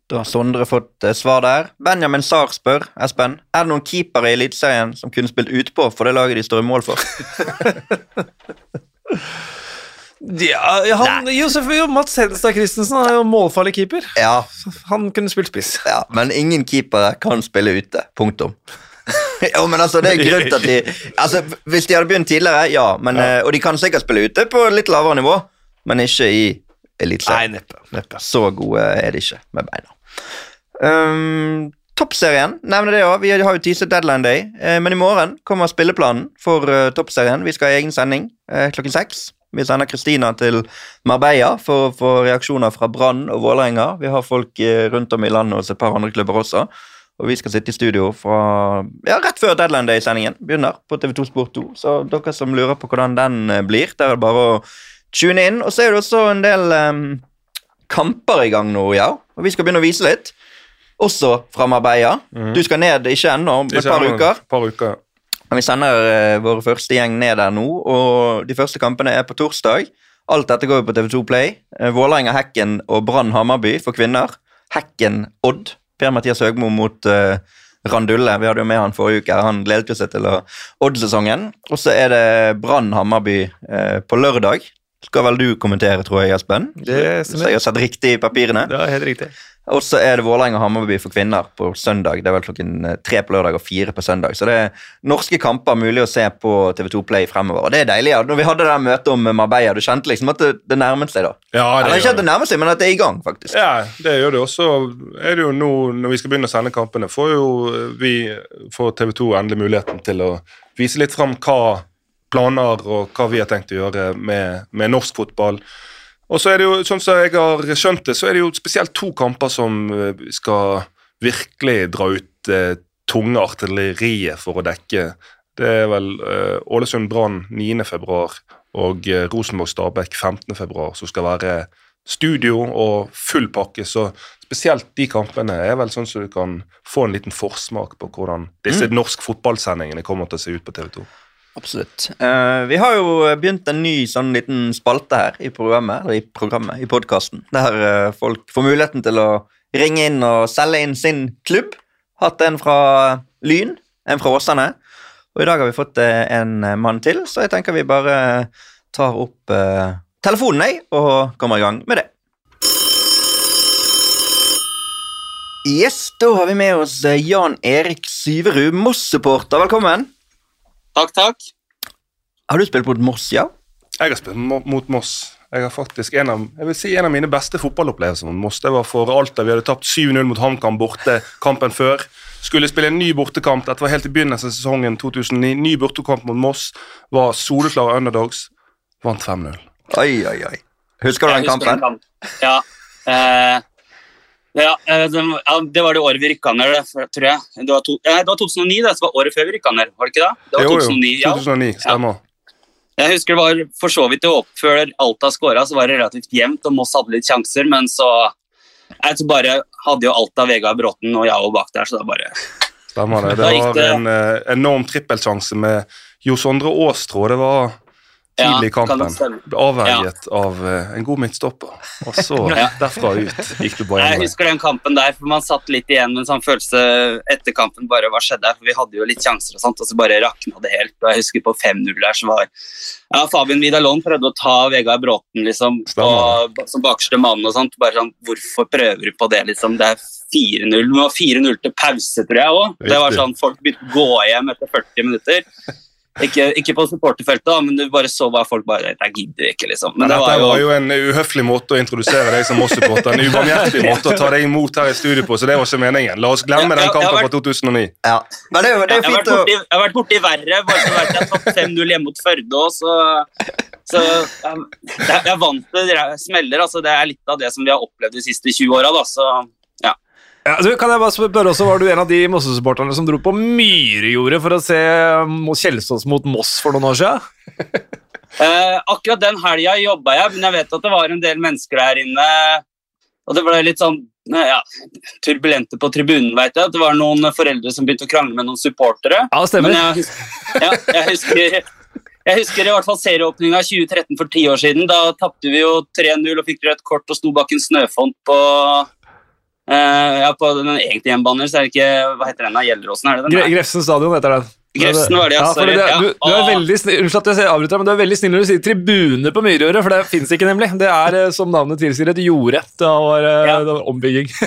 Da har Sondre fått eh, svar der. Benjamin Sahr spør Espen, er det noen keepere i Eliteserien som kunne spilt utpå for det laget de står i mål for. Ja, han, Josef, jo, Mats Henstad Christensen er jo målfarlig keeper. Ja, Han kunne spilt spiss. ja, men ingen keepere kan spille ute. Punktum. jo, men altså, det er grunn til at de altså, Hvis de hadde begynt tidligere, ja. Men, ja. Og de kan sikkert spille ute på litt lavere nivå, men ikke i Eliteserien. neppe. neppe. Så gode er de ikke med beina. Um, Toppserien, nevner det òg. Vi har jo teaset Deadline Day. Eh, men i morgen kommer spilleplanen for eh, Toppserien. Vi skal ha egen sending eh, klokken seks. Vi sender Kristina til Marbella for å få reaksjoner fra Brann og Vålerenga. Vi har folk eh, rundt om i landet hos et par andre klubber også. Og vi skal sitte i studio fra ja, rett før Deadline Day-sendingen begynner på TV2 Sport 2. Så dere som lurer på hvordan den eh, blir, det er det bare å tune inn. Og så er det også en del um, kamper i gang nå, ja. Og vi skal begynne å vise litt. Også fra Marbella. Du skal ned ikke ennå, om et par uker. Par uker. Men Vi sender uh, vår første gjeng ned der nå, og de første kampene er på torsdag. Alt dette går jo på TV2 Play. Uh, Vålerenga, Hekken og Brann Hammarby for kvinner. Hekken Odd. Per-Mathias Høgmo mot uh, Randulle. Vi hadde jo med han forrige uke. Han gledet seg til Odd-sesongen. Og så er det Brann Hammarby uh, på lørdag. Skal vel du kommentere, tror jeg, Espen? Det Så jeg har sett riktig i papirene. Det er helt riktig. Og så er det Vålerenga Hammarby for kvinner på søndag. Det er vel klokken eh, tre på lørdag og fire på søndag. Så det er norske kamper mulig å se på TV2 Play fremover. Og det er deilig. ja. Når vi hadde det der møtet om Marbella, du kjente liksom at det, det nærmet seg, da. Ja, det Eller ikke at det nærmer seg, men at det er i gang, faktisk. Ja, det gjør det også. Er det jo nå, når vi skal begynne å sende kampene, får jo vi får TV 2 endelig muligheten til å vise litt fram hva planer og hva vi har tenkt å gjøre med, med norsk fotball. Og så er det jo, sånn som jeg har skjønt det, så er det jo spesielt to kamper som eh, skal virkelig dra ut eh, tunge artilleriet for å dekke. Det er vel eh, Ålesund Brann 9.2. og eh, Rosenborg Stabæk 15.2. som skal være studio og full pakke, så spesielt de kampene er vel sånn så du kan få en liten forsmak på hvordan disse norsk fotballsendingene kommer til å se ut på TV 2. Absolutt. Uh, vi har jo begynt en ny sånn liten spalte her i programmet, eller i programmet, i podkasten, der uh, folk får muligheten til å ringe inn og selge inn sin klubb. Hatt en fra Lyn, en fra Åsane, og i dag har vi fått uh, en mann til, så jeg tenker vi bare tar opp eh, telefonen, jeg, og kommer i gang med det. Yes, da har vi med oss eh, Jan Erik Syverud, Moss-supporter. Velkommen. Takk, takk. Har du spilt mot Moss, ja? Jeg har spilt mot Moss. Jeg har faktisk en av, jeg vil si en av mine beste fotballopplevelser mot Moss. Det var for Alta. Vi hadde tapt 7-0 mot HamKam borte kampen før. Skulle spille en ny bortekamp. Dette var helt i begynnelsen av sesongen 2009. Ny bortekamp mot Moss. Var soleklare underdogs. Vant 5-0. Oi, oi, oi. Husker du den Jeg husker kampen? Ja. Eh, ja, eh, ja, det var det året vi rykka ned, tror jeg. Det var, to, nei, det var 2009, det, var året før vi rykka ned. Var det ikke det? Det var Jo, jo. 2009, ja. 2009, stemmer. Jeg husker det var for så vidt jo opp før Alta skåra, så var det relativt jevnt, og Moss hadde litt sjanser, men så jeg tror bare hadde jo Alta Vegard Bråten og Yao bak der, så da bare Stemmer det. Det var en eh, enorm trippelsjanse med Jo Sondre Aastrå. det var tidlig i kampen. Ble avverget Avverget av eh, en god midtstopper. Og så Ja. derfra ut gikk det bare Jeg én vei. husker den kampen der, for man satt litt igjen med en sånn følelse etter kampen. bare, Hva skjedde her? For vi hadde jo litt sjanser, og sånt, og så bare rakna det helt. og Jeg husker på 5-0 der, så var ja, Fabian Vidalon prøvde å ta Vegard Bråten liksom, og, som bakerste mann. og sånt. bare sånn, Hvorfor prøver du på det? liksom? Det er 4-0. Det var 4-0 til pause, tror jeg òg. Det var sånn, Folk begynte å gå hjem etter 40 minutter. Ikke, ikke på supporterfeltet, men du bare så hva folk bare Jeg gidder ikke, liksom. Men Men det var jo var jo en uhøflig måte å introdusere deg som Moss-supporter. En ubarmhjertig måte å ta deg imot her i studio på, så det var ikke meningen. La oss glemme Ja, den kampen vært... fra 2009. Ja. Men det det er Jeg har vært borti, jeg har vært borti verre. Bare så vært jeg tatt 5-0 hjemme mot Førde òg, så, så jeg, jeg er vant til det smeller. Altså, det er litt av det som vi har opplevd de siste 20 åra. Så ja. altså, kan jeg bare spørre også, Var du en av de Mosse-supporterne som dro på Myrejordet for å se um, Kjelsås mot Moss for noen år siden? Eh, akkurat den helga jobba jeg, men jeg vet at det var en del mennesker der inne. Og det ble litt sånn eh, ja, turbulente på tribunen, veit jeg. At det var noen foreldre som begynte å krangle med noen supportere. Ja, det stemmer. Men jeg, ja, jeg husker jeg husker i hvert fall serieåpninga 2013 for ti år siden. Da tapte vi jo 3-0 og fikk rødt kort og sto bak en snøfont på eh, ja, på den egentlige hjemmebanen. Så er det ikke Hva heter den? da? Gjelleråsen? Er det den? Gre Grefsen stadion heter den. Grefsen var det, ja, sorry. du, du er veldig snill, Unnskyld at jeg avbryter, men du er veldig snill når du sier tribune på Myrjordet, for det fins ikke, nemlig. Det er, eh, som navnet tilsier, et jorde. Det var, eh, Ja. det var ombygging.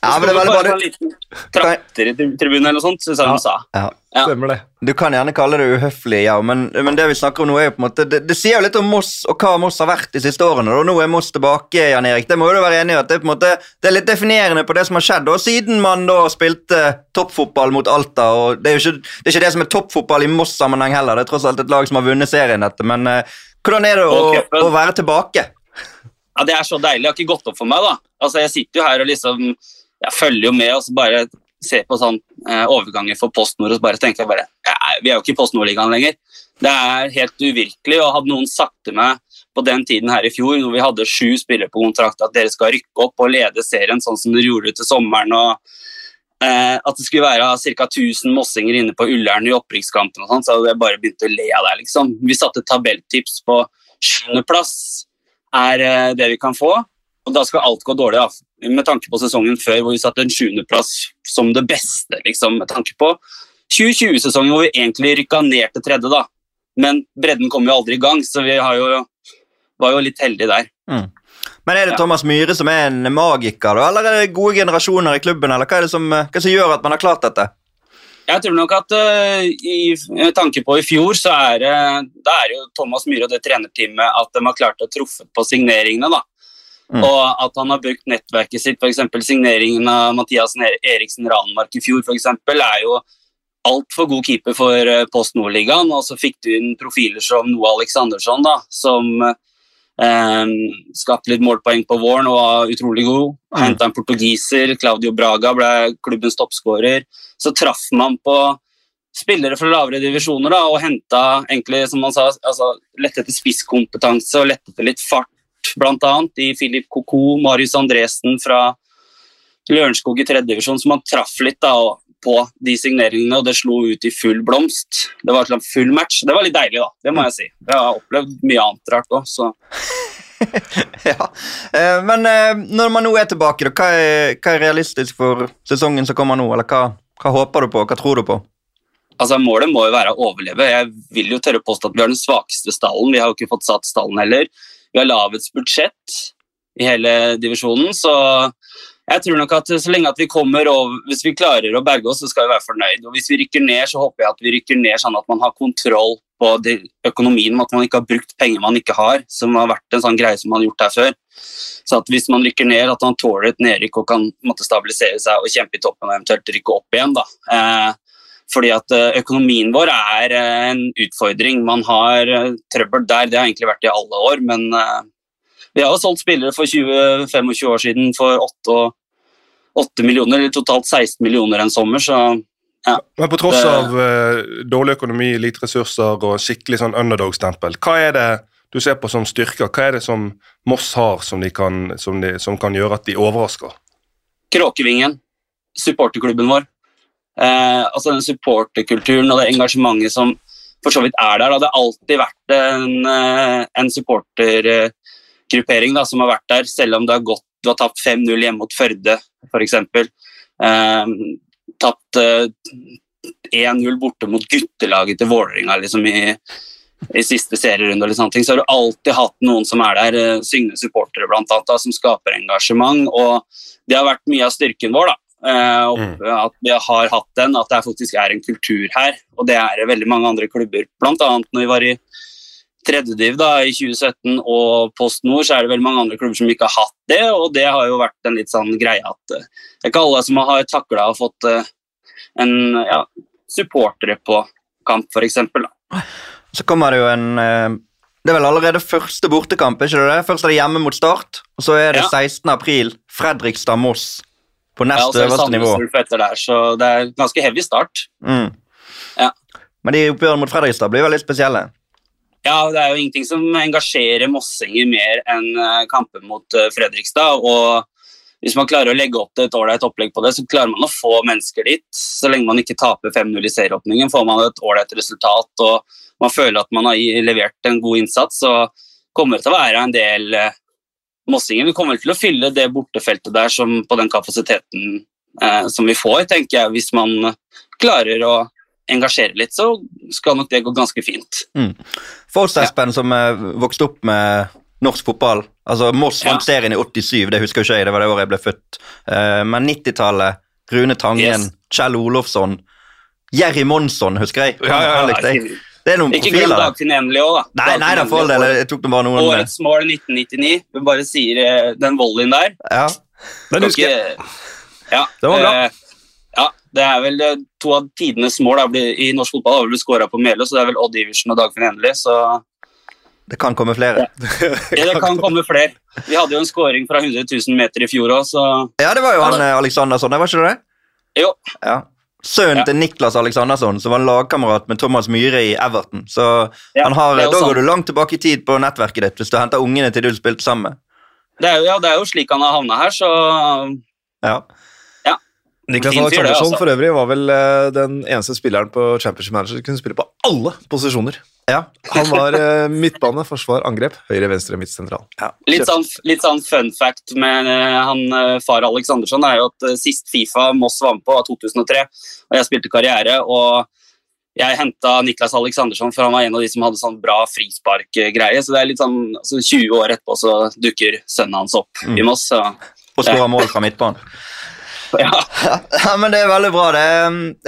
Ja, men det var bare en liten trakter i tribunen eller noe sånt, syns jeg hun sa. Ja. Ja. Stemmer det. Du kan gjerne kalle det uhøflig, ja, men, men det vi snakker om nå er jo på en måte Det, det sier jo litt om Moss og hva Moss har vært de siste årene. Og nå er Moss tilbake, Jan Erik. Det må jo du være enig i at det er på en måte Det er litt definerende på det som har skjedd. Og siden man da spilte toppfotball mot Alta, og det er jo ikke det, er ikke det som er toppfotball i Moss-sammenheng heller, det er tross alt et lag som har vunnet serien dette, men eh, hvordan er det å, å være tilbake? Ja, Det er så deilig. Det har ikke gått opp for meg. da. Altså, Jeg sitter jo her og liksom jeg følger jo med og så bare ser på sånn eh, overganger for Post Nord og så bare tenker jeg bare Vi er jo ikke i Post Nord-ligaen lenger. Det er helt uvirkelig. og Hadde noen sagt til meg på den tiden her i fjor, når vi hadde sju spillere på kontrakt, at dere skal rykke opp og lede serien sånn som dere gjorde til sommeren, og eh, at det skulle være ca. 1000 mossinger inne på Ullern i opprykkskampen, og sånn, så hadde jeg bare begynt å le av det. liksom. Vi satte tabelltips på sjuendeplass er eh, det vi kan få. Og da skal alt gå dårlig, da. med tanke på sesongen før hvor vi satte en sjuendeplass som det beste. liksom, med tanke på 2020-sesongen hvor vi egentlig rykka ned til tredje, da. Men bredden kom jo aldri i gang, så vi har jo, var jo litt heldige der. Men Er det. Thomas Myhre som er en magiker, da, eller er det gode generasjoner i klubben? eller Hva er det som, eh, hva som gjør at man har klart dette? Jeg tror nok at uh, i med tanke på i fjor, så er det det er jo Thomas Myhre og det trenerteamet at de har klart å truffe på signeringene. da. Mm. Og at han har brukt nettverket sitt, f.eks. signeringen av Mathias Eriksen Ranmark i fjor, for eksempel, er jo altfor god keeper for eh, Post Nord-ligaen. Og så fikk du inn profiler som Noah Aleksandersson, da, som eh, skapte litt målpoeng på våren og var utrolig god. Mm. Henta en portugiser, Claudio Braga ble klubbens toppskårer. Så traff man på spillere fra lavere divisjoner da, og henta egentlig, som man sa, altså, lette etter spisskompetanse og lette etter litt fart, bl.a. i Filip Koko, Marius Andresen fra Lørenskog i tredjedivisjon, som han traff litt da, på de signeringene, og det slo ut i full blomst. Det var full match. Det var litt deilig, da. Det må jeg si. Jeg har opplevd mye annet rart òg, så ja. Eh, Men eh, når man nå er tilbake, hva er, hva er realistisk for sesongen som kommer nå? Eller hva, hva håper du på, hva tror du på? Altså, Målet må jo være å overleve. Jeg vil jo tørre påstå at vi har den svakeste stallen. Vi har jo ikke fått satt stallen heller. Vi har lavest budsjett i hele divisjonen, så jeg tror nok at så lenge at vi kommer over, hvis vi klarer å berge oss, så skal vi være fornøyd. Og Hvis vi rykker ned, så håper jeg at vi rykker ned sånn at man har kontroll på økonomien, at man ikke har brukt penger man ikke har, som har vært en sånn greie som man har gjort her før. Så at hvis man rykker ned, at man tåler et nedrykk og kan måtte stabilisere seg og kjempe i toppen og eventuelt rykke opp igjen. da. Eh, fordi at eh, økonomien vår er eh, en utfordring. Man har eh, trøbbel der, det har egentlig vært i alle år, men vi har jo solgt spillere for 20-25 år siden for 8, 8 millioner, eller totalt 16 millioner en sommer, så Men på tross Det- av dårlig økonomi, lite ressurser og skikkelig sånn underdog-stempel, hva er det du ser på som styrker? Hva er det som Moss har som, de kan, som, de, som kan gjøre at de overrasker? Kråkevingen, supporterklubben vår. Eh, altså den supporterkulturen og det engasjementet som for så vidt er der. Da. Det har alltid vært en, eh, en supportergruppering da, som har vært der, selv om det har gått Du har tapt 5-0 hjemme mot Førde, f.eks. Eh, tapt eh, 1-0 borte mot guttelaget til Vålerenga liksom i, i siste serierunde. Eller sånne ting, Så har du alltid hatt noen som er der, eh, syngende supportere da, som skaper engasjement. og det har vært mye av styrken vår. da. Eh, Mm. At vi har hatt den, at det faktisk er en kultur her. Og det er det veldig mange andre klubber. Blant annet når vi var i tredjediv da, i 2017 og Post Nord, så er det veldig mange andre klubber som ikke har hatt det. Og det har jo vært en litt sånn greie at eh, det er ikke alle som har takla og fått eh, en ja, supportere på kamp, f.eks. Så kommer det jo en Det er vel allerede første bortekamp, ikke det? Først er det hjemme mot Start, og så er det Ja. 16. april, Fredrikstad-Moss. På Ja, nest og så er det øverste nivå. Etter der, så det er ganske heavy start. Mm. Ja. Men de oppgjørene mot Fredrikstad blir veldig spesielle. Ja, det er jo ingenting som engasjerer mossinger mer enn eh, kamper mot eh, Fredrikstad. Og hvis man klarer å legge opp til et ålreit opplegg på det, så klarer man å få mennesker dit. Så lenge man ikke taper 5-0 i serieåpningen, får man et ålreit resultat og man føler at man har levert en god innsats, så kommer det til å være en del mossinger. Vi kommer til å fylle det bortefeltet der som, på den kapasiteten eh, som vi får, tenker jeg. Hvis man klarer å engasjere litt, så skal nok det gå ganske fint. For oss, Espen, som eh, vokste opp med norsk fotball altså Moss Ja. serien i 87, det husker jo ikke jeg, det var det året jeg ble født. Eh, men 90-tallet, Rune Tangen, Yes. Kjell Olofsson, Jerry Monsson, husker jeg. Ja, ja, ja. Det er noen ikke glem. Dagfinn Emily òg, da. Nei, nei da, for all del. Jeg tok det bare noen Årets mål 1999. Vi bare sier eh, den volleyen der. Ja. Den husker jeg. Ja, Det var bra. eh, ja, det er vel eh, to av tidenes mål da, blir- i norsk fotball har vel blitt skåra på Meløy, så det er vel Odd Iversen og Dagfinn Endelig. Så Det kan komme flere. ja, det kan komme flere. Vi hadde jo en skåring fra 100 000 meter i fjor òg, så Ja, det var jo han eh, Alexandersson, det var ikke det? Jo. Ja. Sønnen Ja. til Niklas Alexandersson, som var lagkamerat med Thomas Myhre i Everton. Så Ja, han har, da går sant. du langt tilbake i tid på nettverket ditt hvis du henter ungene til du spilte sammen med. det er, jo, ja, det er jo slik han har havna her, så Ja. Niklas Alexandersson altså. for øvrig var vel eh, den eneste spilleren på Championship Manager som kunne spille på alle posisjoner. Ja. Han var eh, midtbane, forsvar, angrep, høyre, venstre, midt, sentral. Litt sånn, litt sånn fun fact med eh, han far Aleksandersson er jo at sist Fifa Moss var med på, var 2003, og jeg spilte karriere. og jeg henta Niklas Aleksandersson, for han var en av de som hadde sånn bra frisparkgreie. Så det er litt sånn, altså 20 år etterpå så dukker sønnen hans opp Mm. i Moss. Og skårer mål fra midtbanen. Ja. Ja, men Det er veldig bra. det.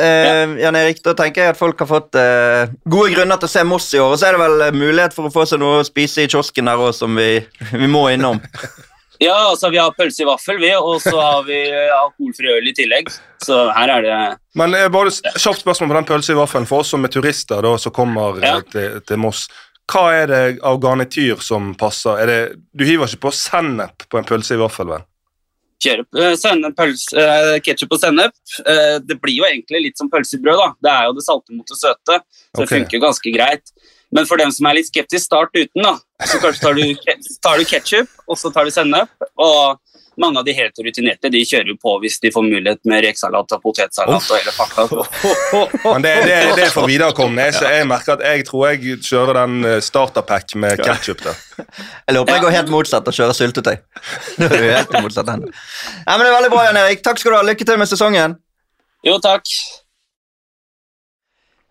Eh, Jan Erik, Da tenker jeg at folk har fått eh, gode grunner til å se Moss i år. Og så er det vel eh, mulighet for å få seg noe å spise i kiosken der òg, som vi, vi må innom. ja, altså vi har pølse i vaffel, vi, og så har vi eh, alkoholfri øl i tillegg. Så her er det Men eh, bare kjapt spørsmål på den pølse i vaffelen. For oss som er turister da, som kommer eh, Ja. til, til Moss, hva er det av garnityr som passer? Er det, du hiver ikke på sennep på en pølse i vaffel, vel? Kjøre sennep, pølse, uh, ketsjup og sennep. Eh, det blir jo egentlig litt som pølsebrød, da. Det er jo det salte mot det søte, så det funker ganske greit. Men for dem som er litt skeptisk, start uten. da. Så kanskje tar du, tar du ketsjup, og så tar du sennep. Og mange av de helt rutinerte de kjører jo på hvis de får mulighet med rekesalat og potetsalat og hele pakka. Men det, det, det er for viderekomne. Jeg, jeg merker at jeg tror jeg kjører den eh, starterpack med ketsjup. Jeg håper jeg går helt motsatt og kjører syltetøy. Det er helt motsatt. Ja, men det er veldig bra, Jan Erik. Takk skal du ha. Lykke til med sesongen. Jo, takk.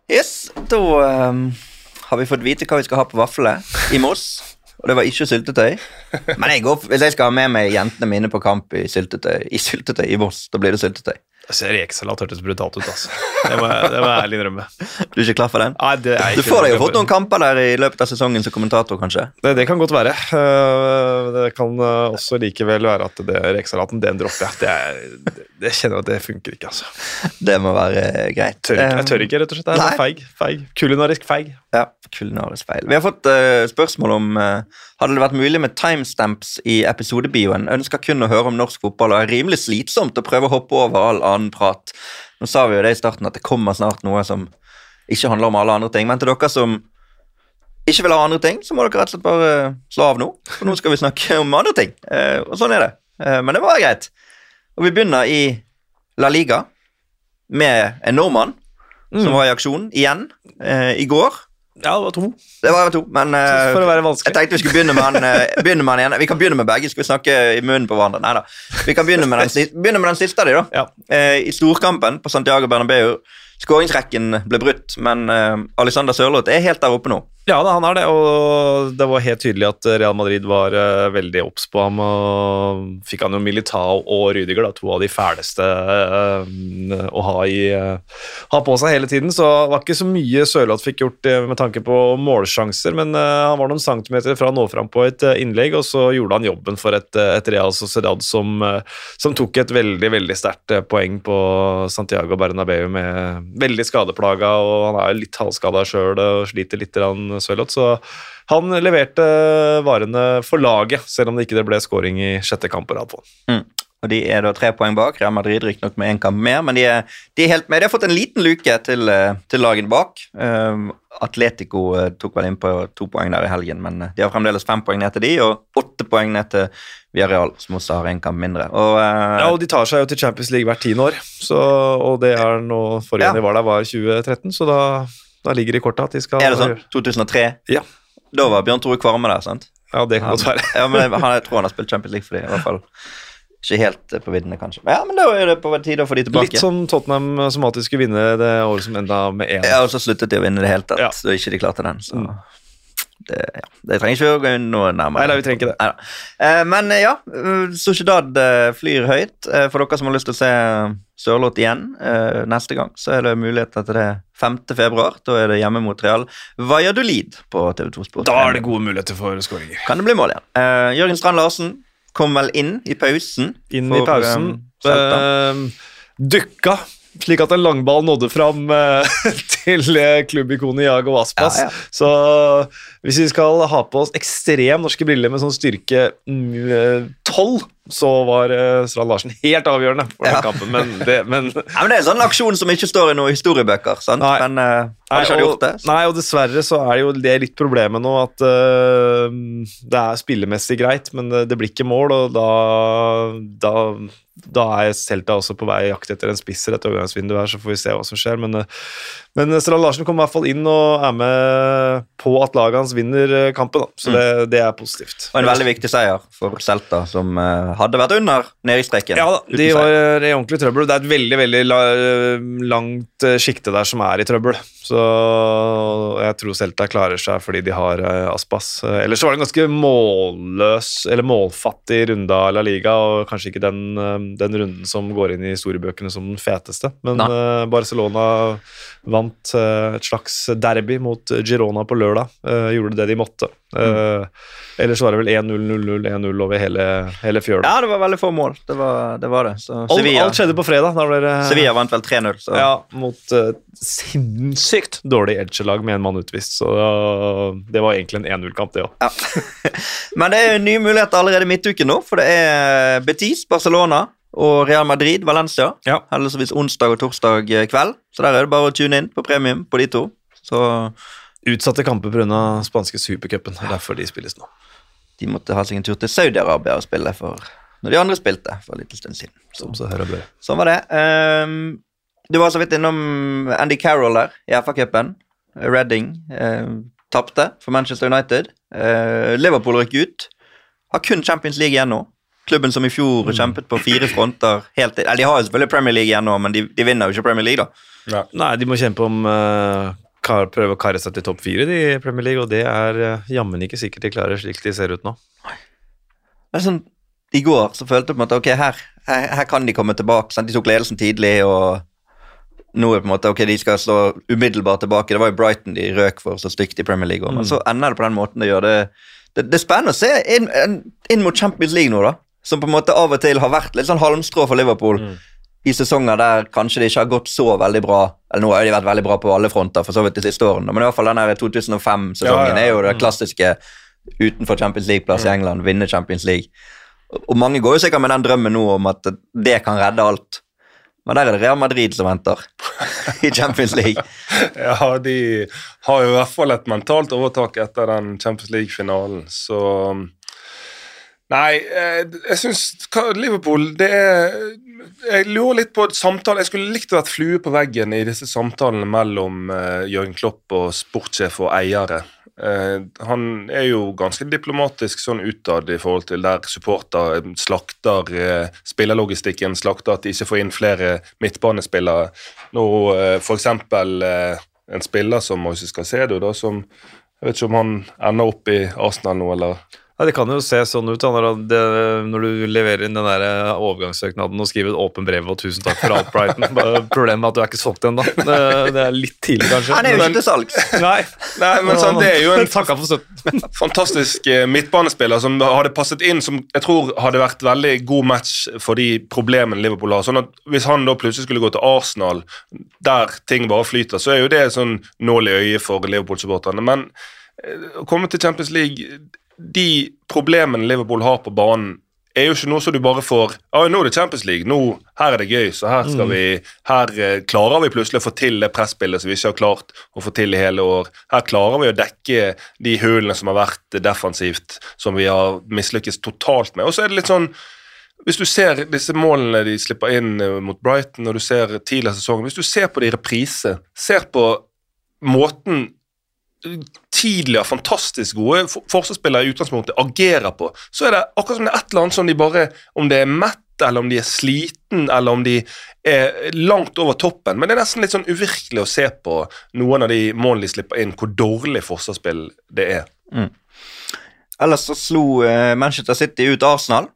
Yes, Da um, har vi fått vite hva vi skal ha på vaflene i Moss. Og det var ikke syltetøy. Men jeg går, hvis jeg skal ha med meg jentene mine på kamp i syltetøy i, syltetøy, i Voss, da blir det syltetøy. Altså, Rekesalat hørtes brutalt ut, altså. Det må jeg, det må jeg ærlig innrømme. Du er ikke klar for den? Nei, det er ikke Du får deg jo fått noen kamper der i løpet av sesongen som kommentator, kanskje? Det, det kan godt være. Eh, Det kan eh, også likevel være at det rekesalaten, den dropper jeg. Det, er, det, det kjenner jeg at det funker ikke, altså. Det må være greit. Tør ikke, jeg tør ikke, rett og slett. Jeg er feig. feig. Kulinarisk feig. Ja, kulinarisk feil. Vi har fått uh, spørsmål om uh, hadde det vært mulig med timestamps i episodebioen. Ønsker kun å høre om norsk fotball og er rimelig slitsomt å prøve å hoppe over all annen prat. Nå sa vi jo det i starten at det kommer snart noe som ikke handler om alle andre ting. Men til dere som ikke vil ha andre ting, så må dere rett og slett bare slå av nå. For nå skal vi snakke om andre ting. Eh, og sånn er det. Eh, men det var greit. Og vi begynner i La Liga med en nordmann som var i aksjon igjen eh, i går. Ja, det var to. Det var to, men uh, For å være jeg tenkte vi skulle begynne med han, uh, begynne med han. Vi kan begynne med begge. Skal vi snakke i munnen på hverandre? Nei da. Vi kan begynne med den, si- begynne med den siste av de, da. Ja. Uh, I storkampen på Santiago Bernabeu. Skåringsrekken ble brutt, men eh, Alexander Sørloth er helt der oppe nå. Ja, han er det, og det var helt tydelig at Real Madrid var eh, veldig obs på ham. og Fikk han jo Militao og Rüdiger, to av de fæleste eh, å ha, i, eh, ha på seg hele tiden. Så det var ikke så mye Sørloth fikk gjort med tanke på målsjanser, men han var noen centimeter fra å nå fram på et innlegg, og så gjorde han jobben for et, et Real Sociedad som, som tok et veldig veldig sterkt poeng på Santiago Bernabeu med veldig skadeplaga, og han er litt halvskada sjøl og sliter litt. grann, Sørloth, så han leverte varene for laget, selv om det ikke ble scoring i sjette kamp på rad. på og de er da tre poeng bak. Real Madrid riktignok med én kamp mer, men de er, de er helt med. De har fått en liten luke til, eh, til lagene bak. Um, Atletico eh, tok vel inn på to poeng der i helgen, men eh, de har fremdeles fem poeng ned til de, og åtte poeng ned til Villarreal, som også har én kamp mindre. Og, uh, Ja, og de tar seg jo til Champions League hvert tiende år, så, og det er nå Forrige Ja. de var der, var 2013, så da, da ligger det i kortet at de skal er det sånn? 2003? Ja. Da var Bjørn Tore Kvarme der, sant? Ja, det kan godt være. ja, men jeg, han, jeg tror han har spilt Champions League for dem, i hvert fall. Ikke helt eh, på viddene, kanskje. Ja, men da er det på tide å få de tilbake. Litt som Tottenham som alltid skulle vinne det året som enda med én. Ja, og så sluttet de å vinne det hele tatt, Ja. så ikke de klarte den. Så Mm. Det, ja. det trenger ikke å gå noe nærmere. Nei, nei, vi trenger ikke det. Eh, men eh, ja, Sociedad eh, flyr høyt. For dere som har lyst til å se Sørloth igjen neste gang, så er det muligheter til det 5. februar. Da er det hjemme mot Real Valladolid på TV2 Sport. Da er det gode muligheter for skåringer. Kan det bli mål igjen. Jørgen Strand Larsen kom vel inn i pausen. Inn for, i pausen. eh, Celta. Eh, slik at en langball nådde fram eh, til eh, klubbikonet Jago Aspas. Ja, ja. Så hvis vi skal ha på oss ekstrem norske briller med sånn styrke 12, så var eh, Strand Larsen helt avgjørende for den Ja. kampen. Men, det, men Ja, men Det er en sånn aksjon som ikke står i noen historiebøker. sant? Nei. Men uh, han og, gjort det. så- nei, og dessverre så er det jo det litt problemet nå at uh, det er spillemessig greit, men det, det blir ikke mål, og da, da, da er Celta også på vei i jakt etter en spisser etter overgangsvinduet her, så får vi se hva som skjer. Men, men Strand Larsen kommer i hvert fall inn og er med på at laget hans vinner eh, kampen, da. så det, det er positivt. Og en veldig viktig seier for Celta, som eh, hadde vært under nedrykksstreken. Ja da, de var i ordentlig trøbbel. Det er et veldig veldig la, langt eh, sjikte der som er i trøbbel. Så jeg tror Celta klarer seg fordi de har eh, Aspas. Eh, Ellers var det en ganske målløs, eller målfattig runde av La Liga, og kanskje ikke den, eh, den runden som går inn i historiebøkene som den feteste. Men eh, Barcelona vant eh, et slags derby mot Girona på lørdag. Eh, gjorde det de måtte. Mm. Ellers var det vel 1-0, 0-0, 1-0 over hele, hele fjøla. Ja, det var veldig få mål. Det var det. Var det. Så Alt, Sevilla, alt skjedde på fredag. Da ble Sevilla vant vel 3-0. Så ja, mot uh, sinnssykt dårlig Elche-lag med en mann utvist. Så uh, det var egentlig en 1-0-kamp, det òg. Ja. Men det er nye muligheter allerede midtuken nå, for det er Betis, Barcelona og Real Madrid, Valencia. Ja. Heldigvis onsdag og torsdag eh, kveld, så der er det bare å tune inn på premium på de to. Så Utsatte kamper pga. spanske supercupen. Er Derfor de spilles nå. de måtte ha seg en tur til Saudi-Arabia og spille for når de andre spilte for en liten stund siden. Så, Som så hører og sånn var det. Um, du var så vidt innom Andy Carroll der i FA-cupen. Reading uh, tapte for Manchester United. Eh, Liverpool røk ut. Har kun Champions League igjen nå. Klubben som i fjor kjempet på fire fronter helt til de har jo selvfølgelig Premier League igjen nå, men de, de vinner jo ikke Premier League, da. Nei, de må kjempe om uh, kar, Prøve å karre seg til topp fire i Premier League, og det er uh, jammen ikke sikkert de klarer slik de ser ut nå. Men sånn, I går så følte jeg på en måte ok, her, her, her kan de komme tilbake. Sant? De tok ledelsen tidlig, og nå er det på en måte ok, de skal slå umiddelbart tilbake. Det var jo Brighton de røk for så stygt i Premier League, men så ender det på den måten det gjør. Det, det, det er spennende å se inn, inn mot Champions League nå, da. Som på en måte av og til har vært litt sånn halmstrå for Liverpool. I sesonger der kanskje det ikke har gått så veldig bra Eller nå har de vært veldig bra på alle fronter, for så vidt de siste årene, men i hvert fall den 2005-sesongen Ja, ja. er jo det klassiske utenfor Champions League-plass i England, vinne Champions League. Og mange går jo sikkert med den drømmen nå om at det kan redde alt. Men der er det Real Madrid som venter i Champions League. Ja, de har jo i hvert fall et mentalt overtak etter den Champions League-finalen, så Nei, eh, jeg syns Liverpool det er Jeg lurer litt på et samtale Jeg skulle likt å vært flue på veggen i disse samtalene mellom uh, Jørgen Klopp og sportssjef og eiere. Uh, han er jo ganske diplomatisk sånn utad i forhold til der supporter slakter uh, spillerlogistikken, slakter at de ikke får inn flere midtbanespillere. Nå eh, en spiller som Moises Casedo, som Jeg vet ikke om han ender opp i Arsenal nå, eller Ja, Det kan jo se sånn ut da, når, det, når du leverer inn den der eh, overgangssøknaden og skriver et åpent brev og 'tusen takk for alt, Brighton'. Problemet er at du er ikke solgt ennå. Det, det er litt tidlig, kanskje. Han er jo ikke til salgs. Nei, Nei, men sånn, det er jo en fantastisk eh, midtbanespiller som hadde passet inn, som jeg tror hadde vært veldig god match for de problemene Liverpool har. Sånn at Hvis han da plutselig skulle gå til Arsenal, der ting bare flyter, så er jo det sånn nål i øyet for Liverpool-supporterne. Men eh, å komme til Champions League De problemene Liverpool har på banen, er jo ikke noe som du bare får ja, nå er det Champions League, nå, her er det gøy, så her, skal vi, her eh, klarer vi plutselig å få til det presspillet som vi ikke har klart å få til i hele år. Her klarer vi å dekke de hullene som har vært defensivt, som vi har mislykkes totalt med. Og så er det litt sånn hvis du ser disse målene de slipper inn eh, mot Brighton, og du ser tidligere sesongen Hvis du ser på det i reprise, ser på måten tidligere fantastisk gode forsvarsspillere i utgangspunktet agerer på, så er det akkurat som det er et eller annet som de bare Om det er mett, eller om de er sliten, eller om de er langt over toppen. Men det er nesten litt sånn uvirkelig å se på noen av de målene de slipper inn, hvor dårlig forsvarsspill det er. Ellers så slo eh, Manchester City ut Arsenal.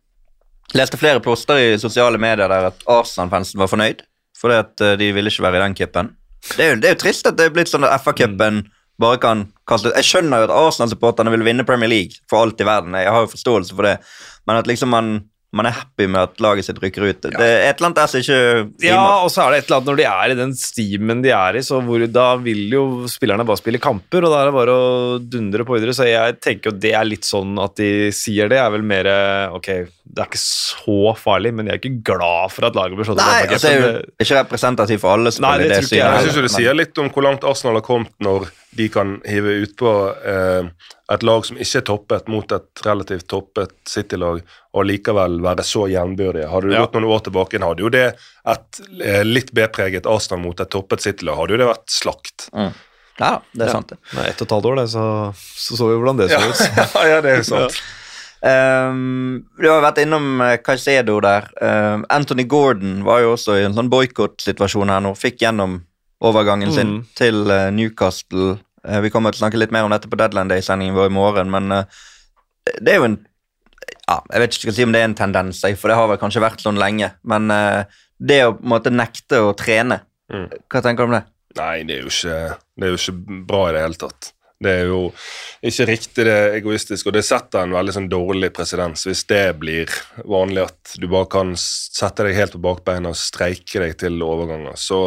Leste flere poster i sosiale medier der at Arsenal-fansen var fornøyd, fordi at eh, de ville ikke være i den cupen. Det er jo, det er jo trist at det er blitt sånn at FA-cupen bare kan kaste Jeg skjønner jo at Arsenal-supporterne vil vinne Premier League for alt i verden, jeg har jo forståelse for det, men at liksom man, man er happy med at laget sitt rykker ut Det er et eller annet der som ikke Ja, og så er det et eller annet når de er i den steamen de er i, så hvor, da vil jo spillerne bare spille kamper, og da er det bare å dundre på videre. Så jeg tenker jo det er litt sånn at de sier det, er vel mer Ok, det er ikke så farlig, men jeg er ikke glad for at laget blir slått ut. Nei, altså, det er jo ikke representativ for alle. Nei, det det tror ikke jeg. Jeg syns jo det sier litt om hvor langt Arsenal har kommet når de kan hive utpå eh, et lag som ikke er toppet, mot et relativt toppet City-lag, og likevel være så jevnbyrdige. Hadde du Ja. gått noen år tilbake, hadde jo det et eh, litt B-preget Arsenal mot et toppet City-lag, hadde jo det vært slakt. Ja, det er sant. det. Nei, ett og et halvt år, det, så, så så vi hvordan det så Ja, ut. ja, det er jo sant. Um, du har vært innom uh, Caicedo der. Um, Anthony Gordon var jo også i en sånn boikottsituasjon her nå. Fikk gjennom overgangen sin Mm. til uh, Newcastle. Uh, vi kommer til å snakke litt mer om dette på Deadland Day-sendingen vår i morgen, men uh, det er jo en ja, Jeg vet ikke skal si om det er en tendens, for det har vel kanskje vært sånn lenge. Men uh, det å på en måte nekte å trene, Mm. hva tenker du om det? Nei, det er, jo ikke, det er jo ikke bra i det hele tatt. Det er jo ikke riktig, det er egoistisk, og det setter en veldig sånn dårlig presedens. Hvis det blir vanlig at du bare kan sette deg helt på bakbeina og streike deg til overganger, så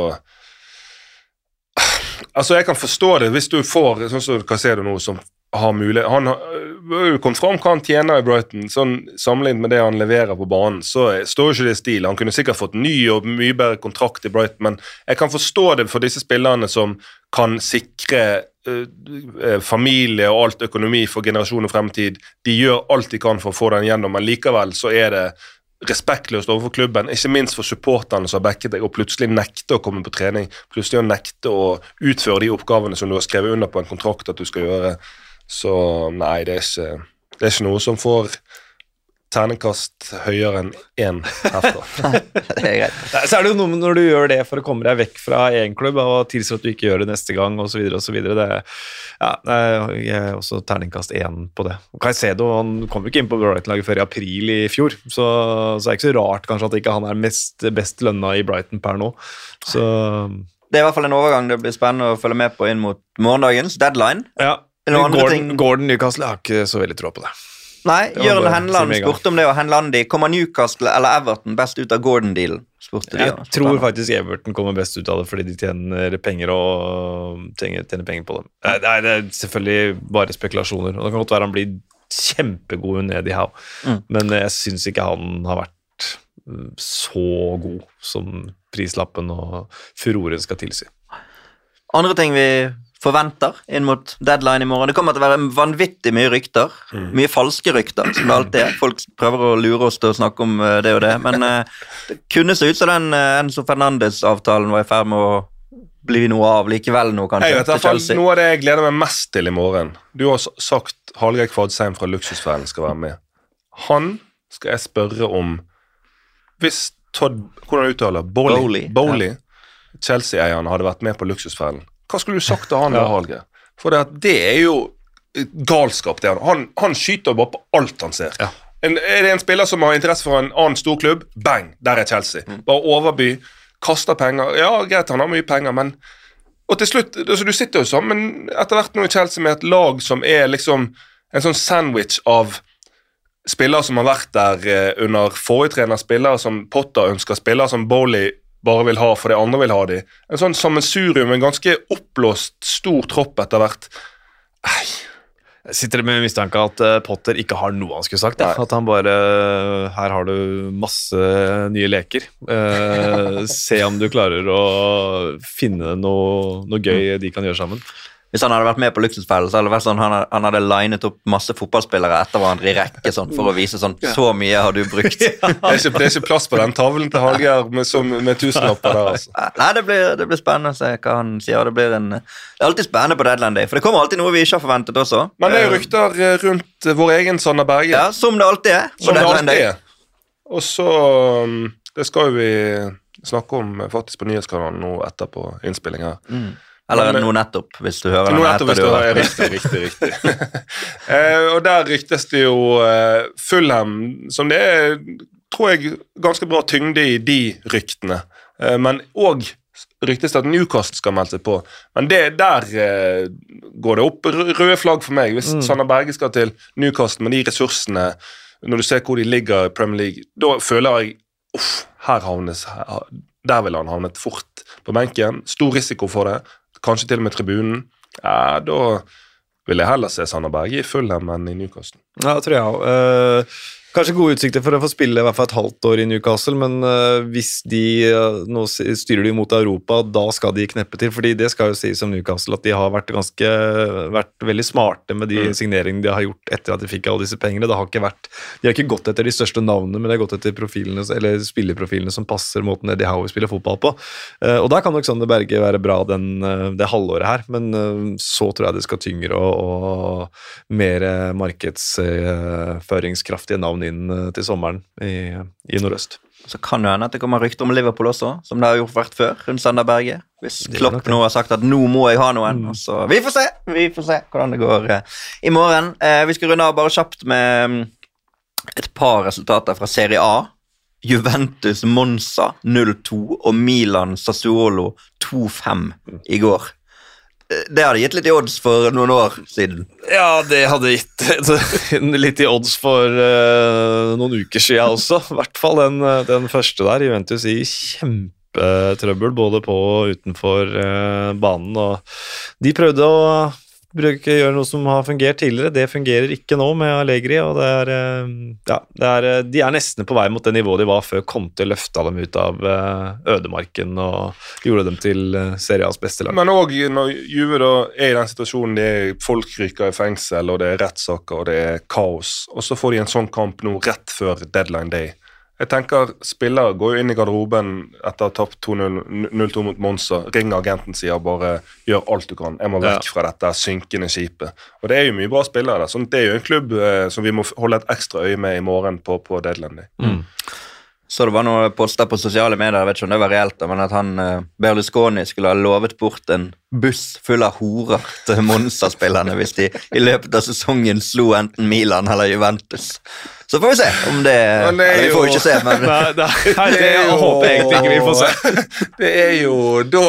Altså, jeg kan forstå det hvis du får sånn som Casedo nå, som har mulighet Han har jo kommet fram hva han tjener i Brighton. sånn Sammenlignet med det han leverer på banen, så står jo ikke det i stil. Han kunne sikkert fått ny og mye bedre kontrakt i Brighton, men jeg kan forstå det for disse spillerne som kan sikre eh, eh, familie og alt økonomi for generasjon og fremtid. De gjør alt de kan for å få den gjennom, men likevel så er det respektløst overfor klubben, ikke minst for supporterne som har backet deg, og plutselig nekte å komme på trening, plutselig å nekte å utføre de oppgavene som du har skrevet under på en kontrakt at du skal gjøre. Så nei, det er ikke, det er ikke noe som får terningkast høyere enn én herfra. Det er greit. Så er det jo noe med når du gjør det for å komme deg vekk fra én klubb, og tilsier at du ikke gjør det neste gang, osv., osv. Ja, jeg er også terningkast én på det. Caicedo han kom jo ikke inn på Brighton-laget før i april i fjor, så, så det er ikke så rart kanskje at ikke han er mest, best lønna i Brighton per nå. Så Det er i hvert fall en overgang det blir spennende å følge med på inn mot morgendagens deadline. ja. Det Gordon, Gordon Newcastle jeg har ikke så veldig tro på det. Nei, Jørn Henland spurte om det, og Henlandi. Kommer Newcastle eller Everton best ut av Gordon-dealen? spurte de. Jeg og- tror faktisk Everton kommer best ut av det fordi de tjener penger og tjener, tjener penger på dem. Det er, det er selvfølgelig bare spekulasjoner. og Det kan godt være han blir kjempegod ned i Howe, Mm. men jeg syns ikke han har vært mm, så god som prislappen og furoren skal tilsi. Andre ting vi forventer inn mot deadline i morgen. Det kommer til å være vanvittig mye rykter. Mye falske rykter, som det alltid er. Folk prøver å lure oss til å snakke om eh, det og det, men eh, det kunne se ut som den eh, Enzo Fernandes-avtalen var i ferd med å bli noe av likevel nå, kanskje. Jeg vet til fall Chelsea. Noe av det jeg gleder meg mest til i morgen Du har sagt Hallgeir Kvadsheim fra Luksusfellen skal være med. Han skal jeg spørre om Hvis Todd Hvordan uttaler Bowley, Bowley, Bowley Chelsea-eieren hadde vært med på Luksusfellen, hva skulle du sagt til han da, Hallgeir? For det, det er jo galskap, det han Han, han skyter bare på alt han ser. En, er det en spiller som har interesse for en annen storklubb, bang, der er Chelsea. Bare overby, kaster penger. Ja, greit, han har mye penger, men og til slutt, altså Du sitter jo sammen etter hvert nå i Chelsea med et lag som er liksom en sånn sandwich av spillere som har vært der eh, under forrige trener, spillere som Potter ønsker, spillere som Bowley bare vil ha fordi andre vil ha de. En sånn sammensurium, en ganske oppblåst, stor tropp etter hvert. Ei. Jeg sitter med mistanke at eh, Potter ikke har noe han skulle sagt. Ja. At han bare Her har du masse nye leker. Eh, se om du klarer å finne noe, noe gøy de kan gjøre sammen. Hvis han hadde vært med på Luksusfellen, så hadde det vært sånn han hadde, han hadde linet opp masse fotballspillere etter hverandre i rekke sånn, for å vise sånn Så mye har du brukt. Det er ikke, det er ikke plass på den tavlen til Hallgeir med, som- med tusenlapper der, altså. Nei, det blir, det blir spennende å se hva han sier. Det, blir en, det er alltid spennende på Deadland day, for det kommer alltid noe vi ikke har forventet også. Men det er jo rykter eh, rundt vår egen Sander Berge. Ja, Som det alltid er. Som det alltid er. Og så um, Det skal jo vi snakke om eh, faktisk på nyhetskanalen nå etterpå innspilling her. Eller nå nettopp, hvis du hører den etterpå etter du det har riktig, riktig, riktig. eh, og der ryktes det jo uh, Fulham, som det er, tror jeg, ganske bra tyngde i de ryktene. Eh, men òg ryktes det at Newcastle skal melde seg på. Men det, der eh, går det opp røde flagg for meg. Hvis Sander Berge skal til Newcastle med de ressursene, når du ser hvor de ligger i Premier League, da føler jeg uff, her havnes her, Der ville han havnet fort på benken. Stor risiko for det. Kanskje til og med tribunen. Ja, da vil jeg heller se Sander Berge i Fulham enn i Newcastle. Ja, det tror jeg òg. Kanskje gode utsikter for å få spille i hvert fall et halvt år i Newcastle, men eh, hvis de eh, Nå styrer de mot Europa, da skal de kneppe til. fordi det skal jo sies om Newcastle at de har vært ganske vært veldig smarte med de signeringene de har gjort etter at de fikk alle disse pengene. Det har ikke vært, de har ikke gått etter de største navnene, men de har gått etter profilene, eller spillerprofilene som passer måten Eddie Howie spiller fotball på. Eh, og der kan nok Sander Berge være bra den, det halvåret her, men så tror jeg det skal tyngre og, og mer markedsføringskraftige navn inn eh, til sommeren i, i nordøst. Så kan det hende at det kommer rykter om Liverpool også, som det har gjort vært før. rundt Sanderberget. Hvis Klopp nå har sagt at 'nå må jeg ha noen'. mm. så, vi får se vi får se hvordan det går eh, i morgen. Eh, vi skal runde av bare kjapt med mm, et par resultater fra Serie A. Juventus Monza 0-2 og Milan Sassuolo 2-5 i går. Det hadde gitt litt i odds for noen år siden. Ja, det hadde gitt litt i odds for uh, noen uker siden også. I hvert fall den, eh, den første der. Juventus i kjempetrøbbel både på og utenfor uh, banen. Og de prøvde å bruke, gjøre noe som har fungert tidligere. Det fungerer ikke nå med Allegri. og det er, eh, ja, det er, eh, De er nesten på vei mot det nivået de var før Conte løfta dem ut av eh, ødemarken og gjorde dem til Serias beste lag. Men òg når Juve da er i den situasjonen de er folk ryker i fengsel, og det er rettssaker og det er kaos, og så får de en sånn kamp nå rett før deadline day. Jeg tenker Spillere går jo inn i garderoben etter å ha tapt 2-0 0-2 mot Monza. Ringer agenten sier bare 'gjør alt du kan', jeg må vekk Ja. fra dette synkende skipet. Og Det er jo mye bra spillere der. sånn Det er jo en klubb eh, som vi må holde et ekstra øye med i morgen på, på deadline Mm. Så det var noen poster på sosiale medier, jeg vet ikke om det var reelt, men at han eh, Berlusconi skulle ha lovet bort en buss full av horer til Monza-spillerne hvis de i løpet av sesongen slo enten Milan eller Juventus. Så får vi se om det det er eller, Vi får jo jo- ikke se, men Nei, nei, det jeg håper jeg egentlig ikke vi får se. Det er jo Da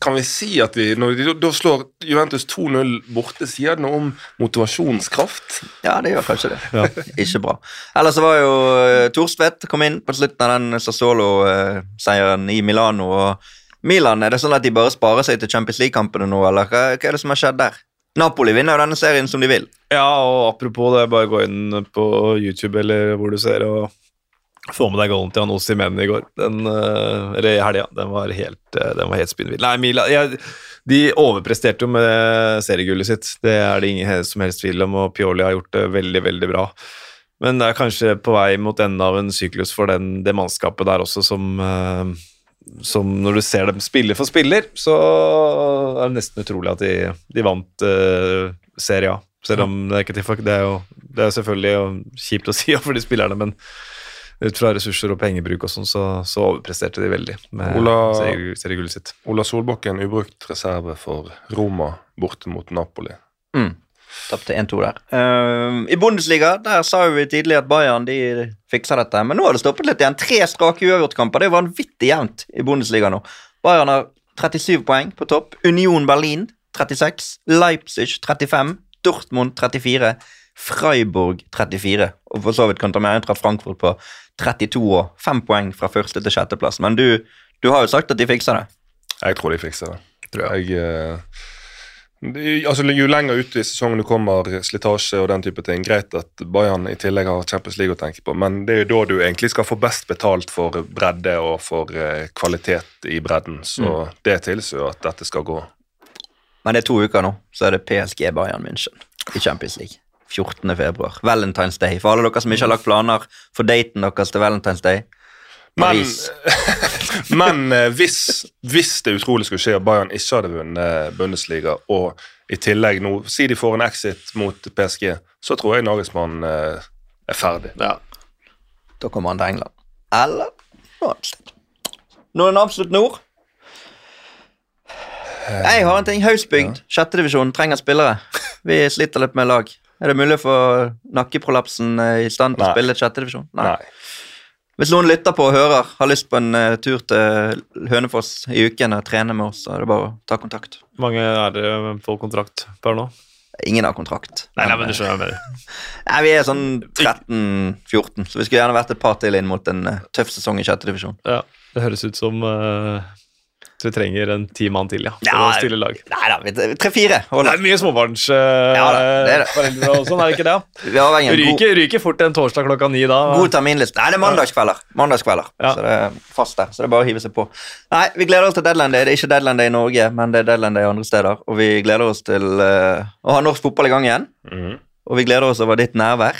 kan vi si at vi Når de da- slår Juventus 2-0 borte, sier det noe om motivasjonskraft? ja, det gjør kanskje det. Ikke bra. Ellers så var jo eh, Thorstvedt kom inn på slutten av den Sassolo-seieren i Milano. og Milan, er det sånn at de bare sparer seg til Champions League-kampene nå, eller hva, hva er det som har skjedd der? Napoli vinner jo denne serien som de vil. Ja, og apropos det, bare gå inn på YouTube eller hvor du ser, og få med deg goalen til han Osimhen i går. Den, eh, eller i helga. Den var helt, eh, den var helt spinnvill. Nei, Mila jeg, De overpresterte jo med seriegullet sitt. Det er det ingen som helst tvil om, og Pioli har gjort det veldig, veldig bra. Men det er kanskje på vei mot enden av en syklus for den, det mannskapet der også, som eh, som når du ser dem spille for spiller, så er det nesten utrolig at de, de vant uh, Serie A. Selv om det er ikke til folk. Det er jo det er selvfølgelig jo kjipt å si for de spillerne, men ut fra ressurser og pengebruk og sånn, så, så overpresterte de veldig med Ola- serie- seriegullet sitt. Ola Solbakken ubrukt reserve for Roma borte mot Napoli. Mm. Tapte 1-2 der. Uh, I Bundesliga der sa vi tidlig at Bayern de fikser dette, men nå har det stoppet litt igjen. Tre strake uavgjortkamper. Det er vanvittig jevnt i Bundesliga nå. Bayern har 37 poeng på topp. Union Berlin 36. Leipzig 35. Dortmund 34. Freiburg 34. Og for så vidt kan ta med Eintracht Frankfurt på 32 og 5 poeng fra første til sjetteplass. Men du, du har jo sagt at de fikser det. Jeg tror de fikser det. Tror jeg. Jeg, uh Altså, jo lenger ut i sesongen du kommer, slitasje og den type ting, greit at Bayern i tillegg har Champions League å tenke på, men det er jo da du egentlig skal få best betalt for bredde og for eh, kvalitet i bredden, så det tilsier jo at dette skal gå. Men det er to uker nå, så er det PSG Bayern München i Champions League. 14. februar. Valentine's Day. For alle dere som ikke har lagt planer for daten deres til Valentine's Day. Men, men eh, hvis, hvis det utrolig skulle skje at Bayern ikke hadde vunnet Bundesliga, og i tillegg nå Si de får en exit mot PSG, så tror jeg Nagelsmann eh, er ferdig. Ja. Da kommer han til England. Eller noe annet sted. Noen absolutt nord? Jeg har en ting. Hausbygd, sjettedivisjon, trenger spillere. Vi sliter litt med lag. Er det mulig å få nakkeprolapsen eh, i stand til å spille sjettedivisjon? Nei. Hvis noen lytter på og hører, har lyst på en eh, tur til Hønefoss i uken og trene med oss, så er det bare å ta kontakt. Hvor mange er det på kontrakt per nå? Ingen har kontrakt. Nei, nei, men du skjønner med det. Nei, vi er sånn 13-14, så vi skulle gjerne vært et par til inn mot en eh, tøff sesong i sjettedivisjon. Ja, det høres ut som eh, så vi trenger en ti mann til, ja. For Ja, å stille lag. Nei da, tre-fire. Det er mye småbarnsforeldre Ja det det. foreldre og sånn, er det ikke det? Av god, Ryker, ryker fort en torsdag klokka ni da. god terminliste. Nei, det er mandagskvelder. Mandagskvelder. Ja. Så det er fast der. Så det er bare å hive seg på. Nei, vi gleder oss til deadline day. Det er ikke deadline day i Norge, men det er deadline day andre steder. Og vi gleder oss til uh, å ha norsk fotball i gang igjen. Mhm. Og vi gleder oss over ditt nærvær.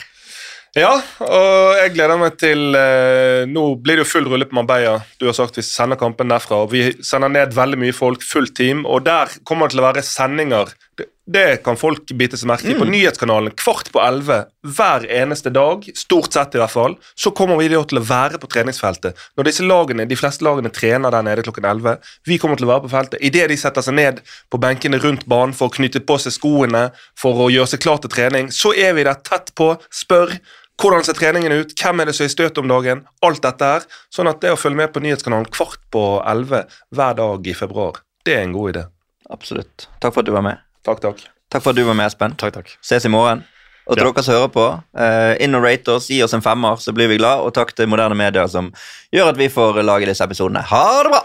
Ja, og jeg gleder meg til eh, Nå blir det jo full rulle på Marbella. Du har sagt vi sender kampen derfra. og Vi sender ned veldig mye folk, fullt team, og der kommer det til å være sendinger. Det, det kan folk bite seg merke i. På nyhetskanalen kvart på elleve hver eneste dag, stort sett i hvert fall, så kommer vi til å være på treningsfeltet. Når disse lagene, De fleste lagene trener der nede klokken 11. Vi kommer til å være på feltet. Idet de setter seg ned på benkene rundt banen for å knytte på seg skoene, for å gjøre seg klar til trening, så er vi der tett på, spør hvordan ser treningen ut? Hvem er det som er i støt om dagen? Alt dette her. Sånn at det å følge med på nyhetskanalen kvart på elleve hver dag i februar, det er en god idé. Absolutt. Takk for at du var med. Takk, takk. Takk for at du var med, Espen. Takk, takk. Ses i morgen. Og til Ja. dere som hører på, uh, inn og rate oss, gi oss en femmer, så blir vi glad. Og takk til moderne medier som gjør at vi får lage disse episodene. Ha det bra!